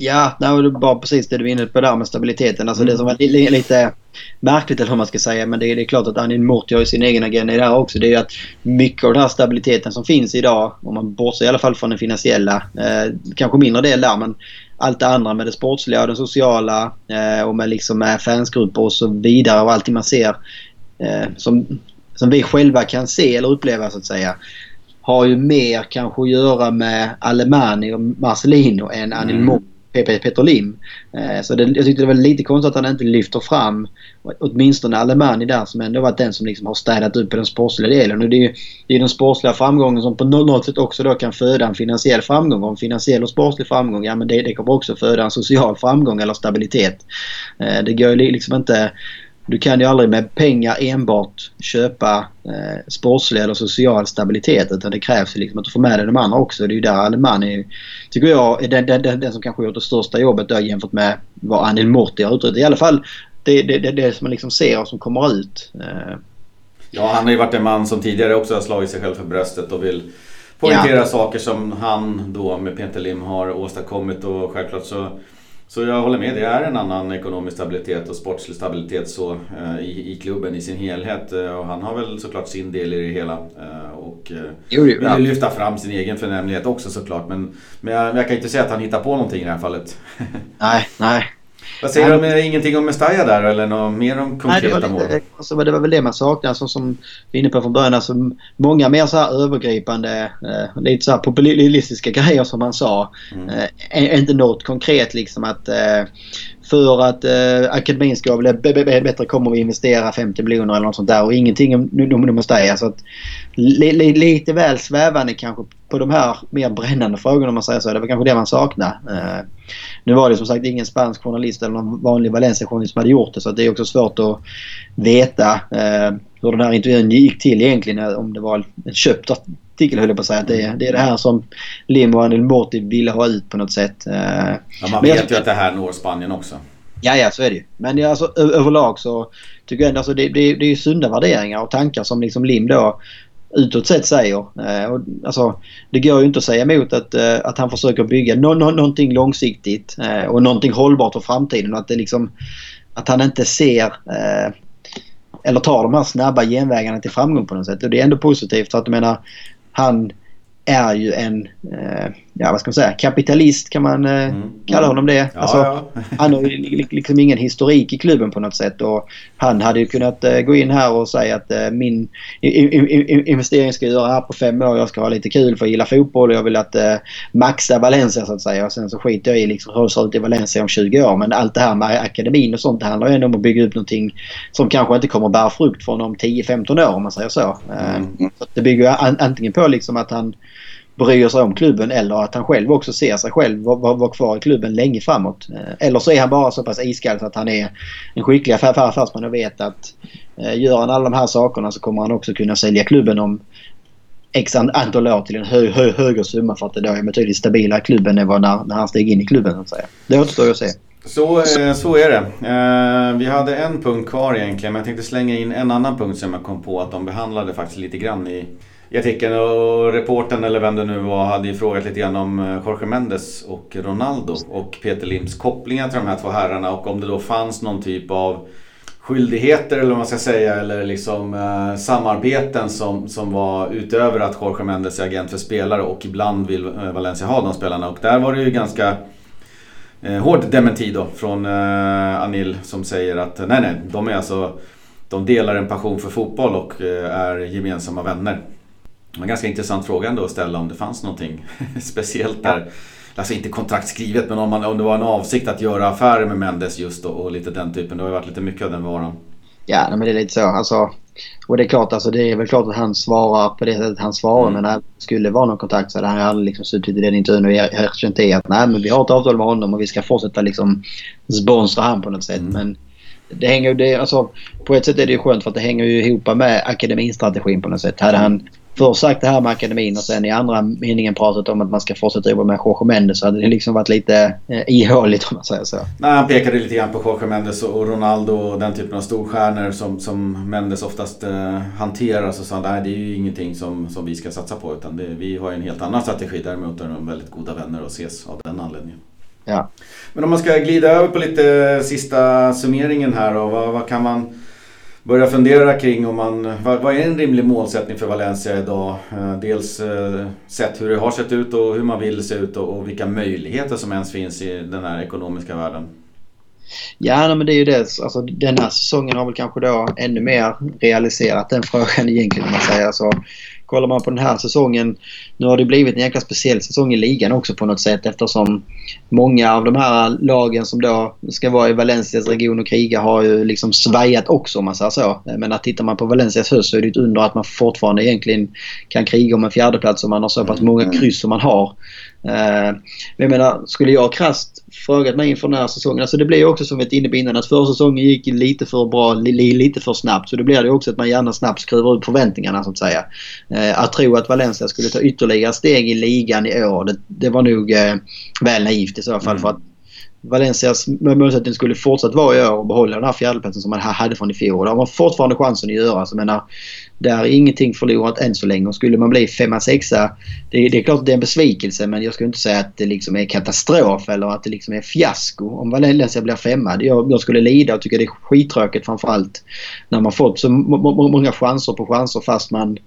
Ja, det var bara precis det du var inne på där med stabiliteten. Alltså mm. det som var li lite märkligt eller hur man ska säga. Men det är, det är klart att Anin Mort har sin egen agenda i det här också. Det är ju att mycket av den här stabiliteten som finns idag, om man bortser i alla fall från den finansiella, eh, kanske mindre del där, men allt det andra med det sportsliga och det sociala eh, och med, liksom, med fansgrupper och så vidare och allting man ser eh, som, som vi själva kan se eller uppleva så att säga har ju mer kanske att göra med Alemani och Marcelino än Anil mm. Peter Lim. Eh, så det, jag tyckte det var lite konstigt att han inte lyfter fram åtminstone Alemani där som ändå varit den som liksom har städat upp på den sportsliga delen. Och det är ju det är den sportsliga framgången som på något sätt också då kan föda en finansiell framgång. Och en finansiell och sportslig framgång, ja men det, det kommer också föda en social framgång eller stabilitet. Eh, det går ju liksom inte du kan ju aldrig med pengar enbart köpa eh, sportslig eller social stabilitet utan det krävs liksom att du får med dig de andra också. Det är ju där Alemani, tycker jag, är den, den, den, den som kanske gjort det största jobbet där jämfört med vad Anil Morti har utrett. I alla fall det, det, det, det som man liksom ser och som kommer ut. Eh. Ja, han har ju varit en man som tidigare också har slagit sig själv för bröstet och vill poängtera ja. saker som han då med Peter Lim har åstadkommit och självklart så så jag håller med, det är en annan ekonomisk stabilitet och sportslig stabilitet så, eh, i, i klubben i sin helhet. Eh, och han har väl såklart sin del i det hela. Eh, och eh, jo, vill ja. lyfta fram sin egen förnämlighet också såklart. Men, men jag, jag kan inte säga att han hittar på någonting i det här fallet. nej, nej. Vad säger du om eh, ingenting om Mestalla där eller något mer om konkreta Nej, det var, mål? Alltså, det var väl det man saknade alltså, som vi inne på från början. Alltså, många mer så övergripande, eh, lite så här populistiska grejer som man sa. Mm. Eh, inte något konkret liksom att eh, för att eh, akademin ska bli bättre kommer vi investera 50 miljoner eller något sånt där och ingenting om Mestalla. Så att, li, li, lite väl svävande kanske på de här mer brännande frågorna om man säger så. Det var kanske det man saknade. Eh, nu var det som sagt ingen spansk journalist eller någon vanlig Valencia-journalist som hade gjort det så det är också svårt att veta eh, hur den här intervjun gick till egentligen. Eh, om det var en köpt artikel höll jag på att säga. Det är, det är det här som Lim och Anil Morti ville ha ut på något sätt. Eh, ja, man vet jag, ju att det här når Spanien också. Ja, ja så är det ju. Men alltså, överlag så tycker jag ändå alltså, det, det, det är sunda värderingar och tankar som liksom Lim då utåt sett säger. Eh, och, alltså, det går ju inte att säga emot att, eh, att han försöker bygga no, no, någonting långsiktigt eh, och någonting hållbart för framtiden. Att, det liksom, att han inte ser eh, eller tar de här snabba genvägarna till framgång på något sätt. Och det är ändå positivt för att jag menar han är ju en, eh, ja vad ska man säga, kapitalist kan man eh, mm. kalla honom det. Ja, alltså, ja. han har ju liksom ingen historik i klubben på något sätt och han hade ju kunnat eh, gå in här och säga att eh, min investering ska jag göra här på fem år. Jag ska ha lite kul för jag gillar fotboll och jag vill att maxa Valencia så att säga. Och sen så skiter jag i liksom hur det ser ut i Valencia om 20 år. Men allt det här med akademin och sånt det handlar ju ändå om att bygga upp någonting som kanske inte kommer bära frukt från om 10-15 år om man säger så. Mm. så det bygger ju antingen på liksom att han bryr sig om klubben eller att han själv också ser sig själv vara var kvar i klubben länge framåt. Eh, eller så är han bara så pass iskall så att han är en skicklig affärsman och vet att eh, gör han alla de här sakerna så kommer han också kunna sälja klubben om x antal år till en hö, hö, högre summa för att det då är betydligt stabilare klubben än vad när, när han steg in i klubben så att säga. Det återstår att se. Så, eh, så är det. vi hade en punkt kvar egentligen men jag tänkte slänga in en annan punkt som jag kom på att de behandlade faktiskt lite grann i i artikeln och reporten eller vem det nu var hade ju frågat lite grann om eh, Jorge Mendes och Ronaldo och Peter Lims kopplingar till de här två herrarna och om det då fanns någon typ av skyldigheter eller vad man ska säga eller liksom eh, samarbeten som, som var utöver att Jorge Mendes är agent för spelare och ibland vill eh, Valencia ha de spelarna och där var det ju ganska eh, hård dementi då från eh, Anil som säger att nej nej, de är alltså de delar en passion för fotboll och eh, är gemensamma vänner. En ganska intressant fråga ändå att ställa om det fanns någonting speciellt där. Alltså inte kontraktskrivet men om, man, om det var en avsikt att göra affärer med Mendes just och, och lite den typen. Det har ju varit lite mycket av den varan. Ja, men det är lite så. Alltså, och det är klart, alltså, det är väl klart att han svarar på det sättet han svarar. Mm. Men när det skulle vara någon kontakt så hade han aldrig liksom suttit i den intervjun och erkänt det att nej men vi har ett avtal med honom och vi ska fortsätta liksom sponsra han på något sätt. Mm. Men det hänger det, alltså, på ett sätt är det ju skönt för att det hänger ju ihop med akademistrategin på något sätt. Hade han först sagt det här med akademin och sen i andra meningen pratat om att man ska fortsätta jobba med Jorge Mendes så hade det liksom varit lite eh, ihåligt om man säger så. Nej, han pekade lite grann på Jorge Mendes och Ronaldo och den typen av storstjärnor som, som Mendes oftast eh, hanterar. Så sa han nej det är ju ingenting som, som vi ska satsa på utan det, vi har en helt annan strategi. Däremot är de väldigt goda vänner och ses av den anledningen. Ja. Men om man ska glida över på lite sista summeringen här då. Vad, vad kan man börja fundera kring om man, vad, vad, är en rimlig målsättning för Valencia idag? Eh, dels eh, sett hur det har sett ut och hur man vill se ut och, och vilka möjligheter som ens finns i den här ekonomiska världen. Ja, men det är ju det. Alltså, den här säsongen har väl kanske då ännu mer realiserat den frågan egentligen om man säger. Alltså, kollar man på den här säsongen. Nu har det blivit en jäkla speciell säsong i ligan också på något sätt eftersom många av de här lagen som då ska vara i Valencias region och kriga har ju liksom svajat också om man säger så. Men att tittar man på Valencias höst så är det ett under att man fortfarande egentligen kan kriga om en fjärdeplats om man har så pass många mm. kryss som man har. Eh, men jag menar, skulle jag krasst frågat mig inför den här säsongen. Alltså det blir ju också som vi var inne på innan att förra säsongen gick lite för bra, lite för snabbt. Så då blir det också att man gärna snabbt skruvar upp förväntningarna så att säga. Eh, att tro att Valencia skulle ta ytterligare steg i ligan i år, det, det var nog eh, väl naivt i så fall. Mm. För att Valencias målsättning skulle fortsatt vara i år och behålla den här fjärdeplatsen som man hade från i fjol. Det har man fortfarande chansen att göra. Så menar, där är ingenting förlorat än så länge. Och skulle man bli femma, sexa, det, det är klart att det är en besvikelse men jag skulle inte säga att det liksom är katastrof eller att det liksom är fiasko om Valencia blir femma. Jag, jag skulle lida och tycka det är skittråkigt framförallt när man fått så många chanser på chanser fast man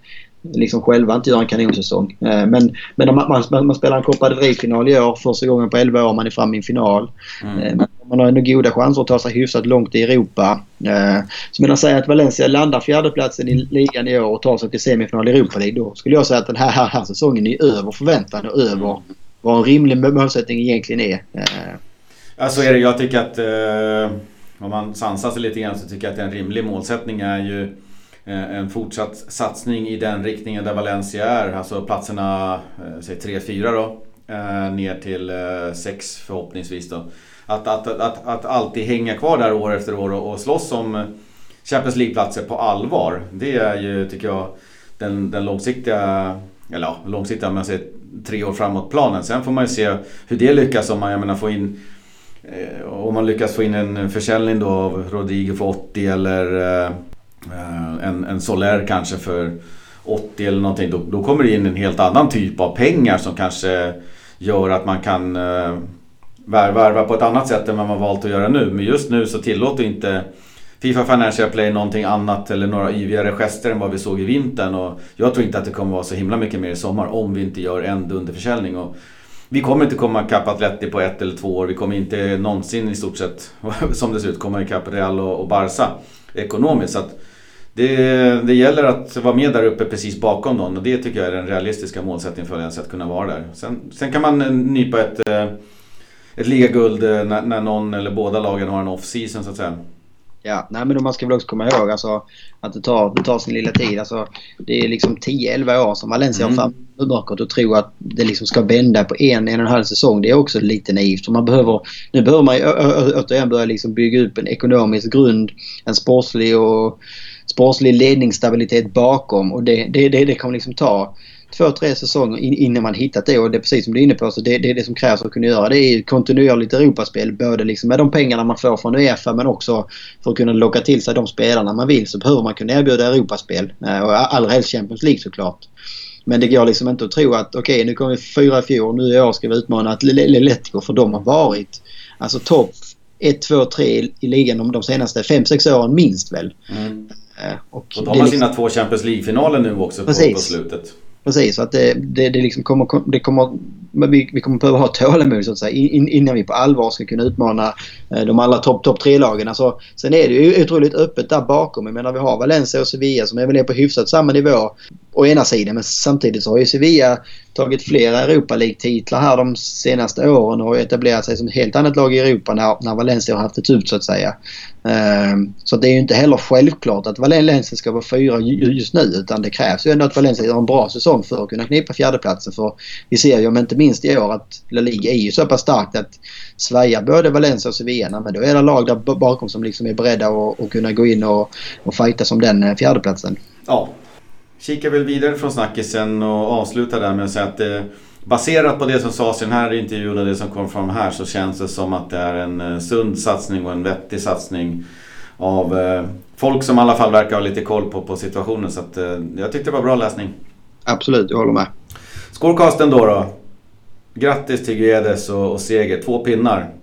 liksom själva inte gör en kanonsäsong. Eh, men, men man, man, man spelar en Copa del Rey-final i år. Första gången på 11 år man är framme i en final. Mm. Eh, man har ändå goda chanser att ta sig hyfsat långt i Europa. Eh, så menar säga att Valencia landar fjärdeplatsen i ligan i år och tar sig till semifinal i Europa League. Då skulle jag säga att den här, här, här säsongen är över förväntan och över vad en rimlig målsättning egentligen är. Alltså är det, jag tycker att eh, om man sansar sig lite grann så tycker jag att en rimlig målsättning är ju Eh, en fortsatt satsning i den riktningen där Valencia är. Alltså platserna, eh, säg 3-4 då. Eh, ner till 6 förhoppningsvis då. Att, att, att, att alltid hänga kvar där år efter år och, och slåss om Champions League-platser på allvar. Det är ju, tycker jag, den, den långsiktiga, eller ja, långsiktiga, om man säger tre år framåt planen. Sen får man ju se hur det lyckas om man, jag menar, får in om man lyckas få in en försäljning då av Rodrigo för 80 eller Eh, Eh, en, en Soler kanske för 80 eller någonting. Då, då kommer det in en helt annan typ av pengar som kanske gör att man kan eh, värva på ett annat sätt än vad man valt att göra nu. Men just nu så tillåter inte Fifa Financial Play någonting annat eller några yvigare gester än vad vi såg i vintern. Och jag tror inte att det kommer vara så himla mycket mer i sommar om vi inte gör en dunderförsäljning. Och vi kommer inte komma ikapp Atleti på ett eller två år. Vi kommer inte någonsin i stort sett, som det ser ut, komma ikapp Real och, och Barca ekonomiskt. Så att det, det gäller att vara med där uppe precis bakom dem och det tycker jag är den realistiska målsättningen för Valencia att kunna vara där. Sen, sen kan man nypa ett, eh, ett ligaguld eh, när, när någon eller båda lagen har en off-season så att säga. Ja, nej men man ska väl också komma ihåg alltså, att det tar, det tar sin lilla tid. Alltså, det är liksom 10-11 år som Valencia mm. har fram bakåt och tro att det liksom ska vända på en, en och en halv säsong. Det är också lite naivt. man behöver, nu behöver man återigen börja liksom bygga upp en ekonomisk grund, en sportslig och sportslig ledningsstabilitet bakom och det, det, det, det kommer liksom ta två, tre säsonger innan man hittat det. Och det är precis som du är inne på, så det, det är det som krävs för att kunna göra det. är kontinuerligt Europaspel. Både liksom med de pengarna man får från Uefa men också för att kunna locka till sig de spelarna man vill så behöver man kunna erbjuda Europaspel. Eh, och allra helst Champions League såklart. Men det går liksom inte att tro att okej okay, nu kommer vi fyra i fjol nu i år ska vi utmana Atletico för de har varit alltså topp 1, 2, 3 i ligan de, de senaste 5-6 åren minst väl. Mm. Eh, och, och de har liksom... sina två Champions League-finaler nu också på, på slutet. Precis, så att det, det, det, liksom kommer, det kommer, vi, vi kommer behöva ha tålamod så att säga in, innan vi på allvar ska kunna utmana eh, de alla topp top tre lagen. Alltså, sen är det ju otroligt öppet där bakom. Jag menar vi har Valencia och Sevilla som är väl på hyfsat samma nivå å ena sidan. Men samtidigt så har ju Sevilla tagit flera Europa League-titlar här de senaste åren och etablerat sig som ett helt annat lag i Europa när, när Valencia har haft det ut så att säga. Ehm, så det är ju inte heller självklart att Valencia ska vara fyra just nu utan det krävs ju ändå att Valencia gör en bra säsong för att kunna knipa fjärdeplatsen. För vi ser ju om inte minst i år att La Liga är ju så pass starkt att svajar både Valencia och Sevilla men då är det lag där bakom som liksom är beredda att, att kunna gå in och, och fighta som den eh, fjärdeplatsen. Ja, kikar väl vidare från snackisen och avslutar där med att säga att det, baserat på det som sades i den här intervjun och det som kom fram här så känns det som att det är en eh, sund satsning och en vettig satsning av eh, folk som i alla fall verkar ha lite koll på, på situationen. Så att, eh, jag tyckte det var bra läsning. Absolut, jag håller med. Scorecasten då då? Grattis till Guedes och, och seger. Två pinnar.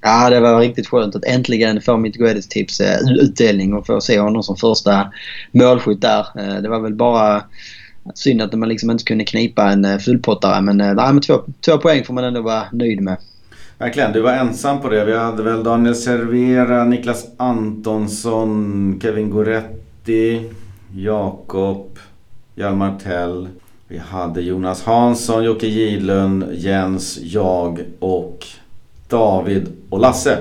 Ja, det var riktigt skönt att äntligen få mitt Guedes-tips eh, utdelning och få se honom som första målskytt där. Eh, det var väl bara synd att man liksom inte kunde knipa en eh, fullpottare men, nej, men två, två poäng får man ändå vara nöjd med. Verkligen, du var ensam på det. Vi hade väl Daniel Servera, Niklas Antonsson, Kevin Goretti, Jakob, Hjalmar Tell. Vi hade Jonas Hansson, Jocke Gidlund, Jens, jag och David och Lasse.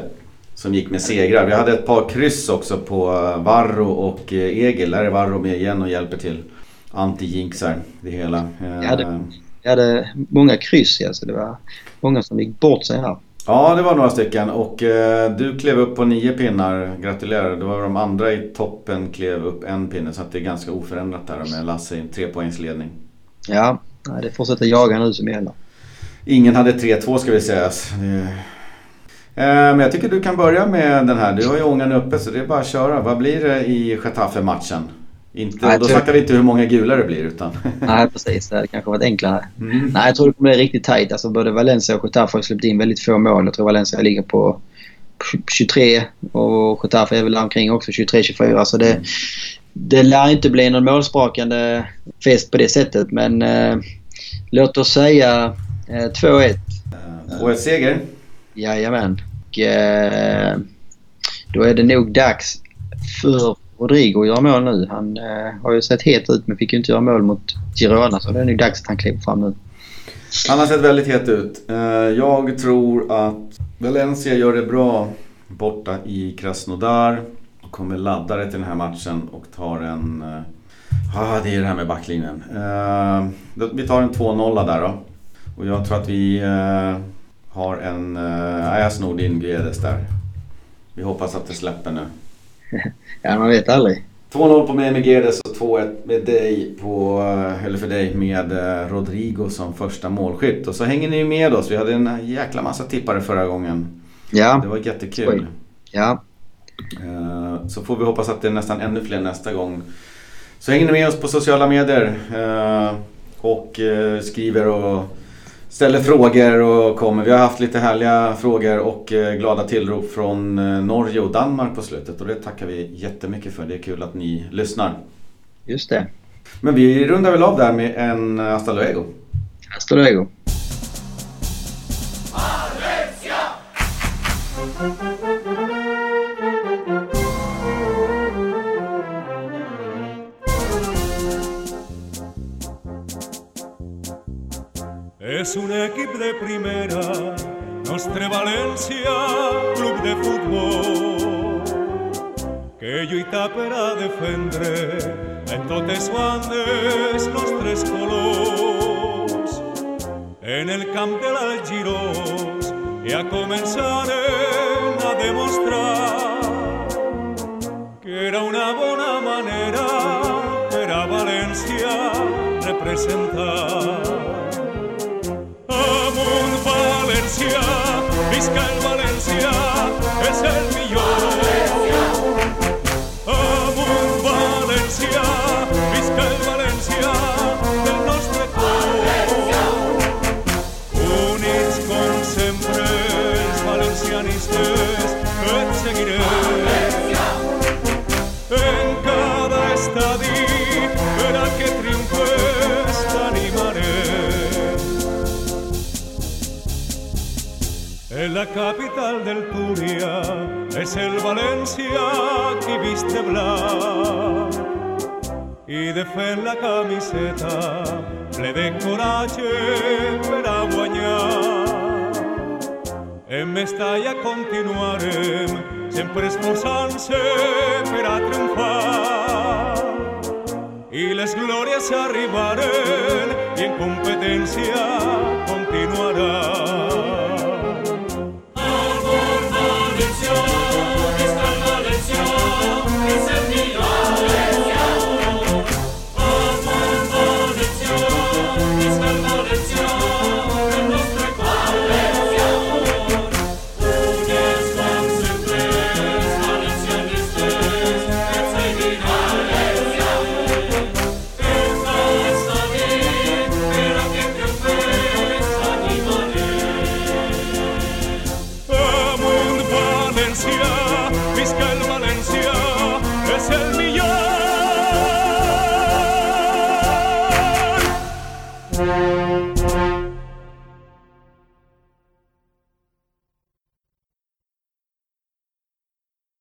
Som gick med segrar. Vi hade ett par kryss också på Varro och eh, Egil. Där är Varro med igen och hjälper till. Anti-jinxar det hela. Jag hade, jag hade många kryss ja, så det var många som gick bort sig här. Ja, det var några stycken och eh, du klev upp på nio pinnar. Gratulerar. Det var de andra i toppen klev upp en pinne så att det är ganska oförändrat där med Lasse i en trepoängsledning. Ja, det fortsätter jaga nu som gäller. Ingen hade 3-2 ska vi säga. Eh, men jag tycker du kan börja med den här. Du har ju ångan uppe så det är bara att köra. Vad blir det i Getafe-matchen? Inte, Nej, då snackar vi inte hur många gula det blir utan... Nej precis, det hade kanske varit enklare. Mm. Nej jag tror det kommer bli riktigt tajt. Alltså både Valencia och Getafe har släppt in väldigt få mål. Jag tror Valencia ligger på 23 och Getafe är väl omkring också 23-24 så det, det lär inte bli någon målsprakande fest på det sättet men eh, låt oss säga eh, 2-1. Och ett seger? Jajamän. Eh, då är det nog dags för Rodrigo att göra mål nu. Han eh, har ju sett het ut men fick ju inte göra mål mot Girona så det är nog dags att han kliver fram nu. Han har sett väldigt het ut. Eh, jag tror att Valencia gör det bra borta i Krasnodar. Och kommer det till den här matchen och tar en... Eh, ah, det är det här med backlinjen. Eh, vi tar en 2-0 där då. Och jag tror att vi har en... Uh, jag snor din Guedes där. Vi hoppas att det släpper nu. ja, man vet aldrig. 2-0 på mig med Guedes och 2-1 med dig på, eh, eller för dig med uh, Rodrigo som första målskytt. Och så hänger ni med oss. Vi hade en jäkla massa tippare förra gången. Ja. Det var jättekul. Ja. Uh, så får vi hoppas att det är nästan ännu fler nästa gång. Så hänger ni med oss på sociala medier. och skriver och ställer frågor och kommer. Vi har haft lite härliga frågor och eh, glada tillrop från eh, Norge och Danmark på slutet och det tackar vi jättemycket för. Det är kul att ni lyssnar. Just det. Men vi rundar väl av där med en Hasta luego. Hasta luego. És un equip de primera, nostre València, club de futbol, que lluita per a defendre en totes bandes nostres colors. En el camp de l'Algirós ja començaren a demostrar que era una bona manera per a València representar. fiscal Valencia es el millón. la capital del Turia, es el Valencia que viste blanco y de la camiseta le den coraje para guañar. En Mestalla continuarem sempre esforçant-se per a triomfar i les glòries arribaren i en competència continuarà.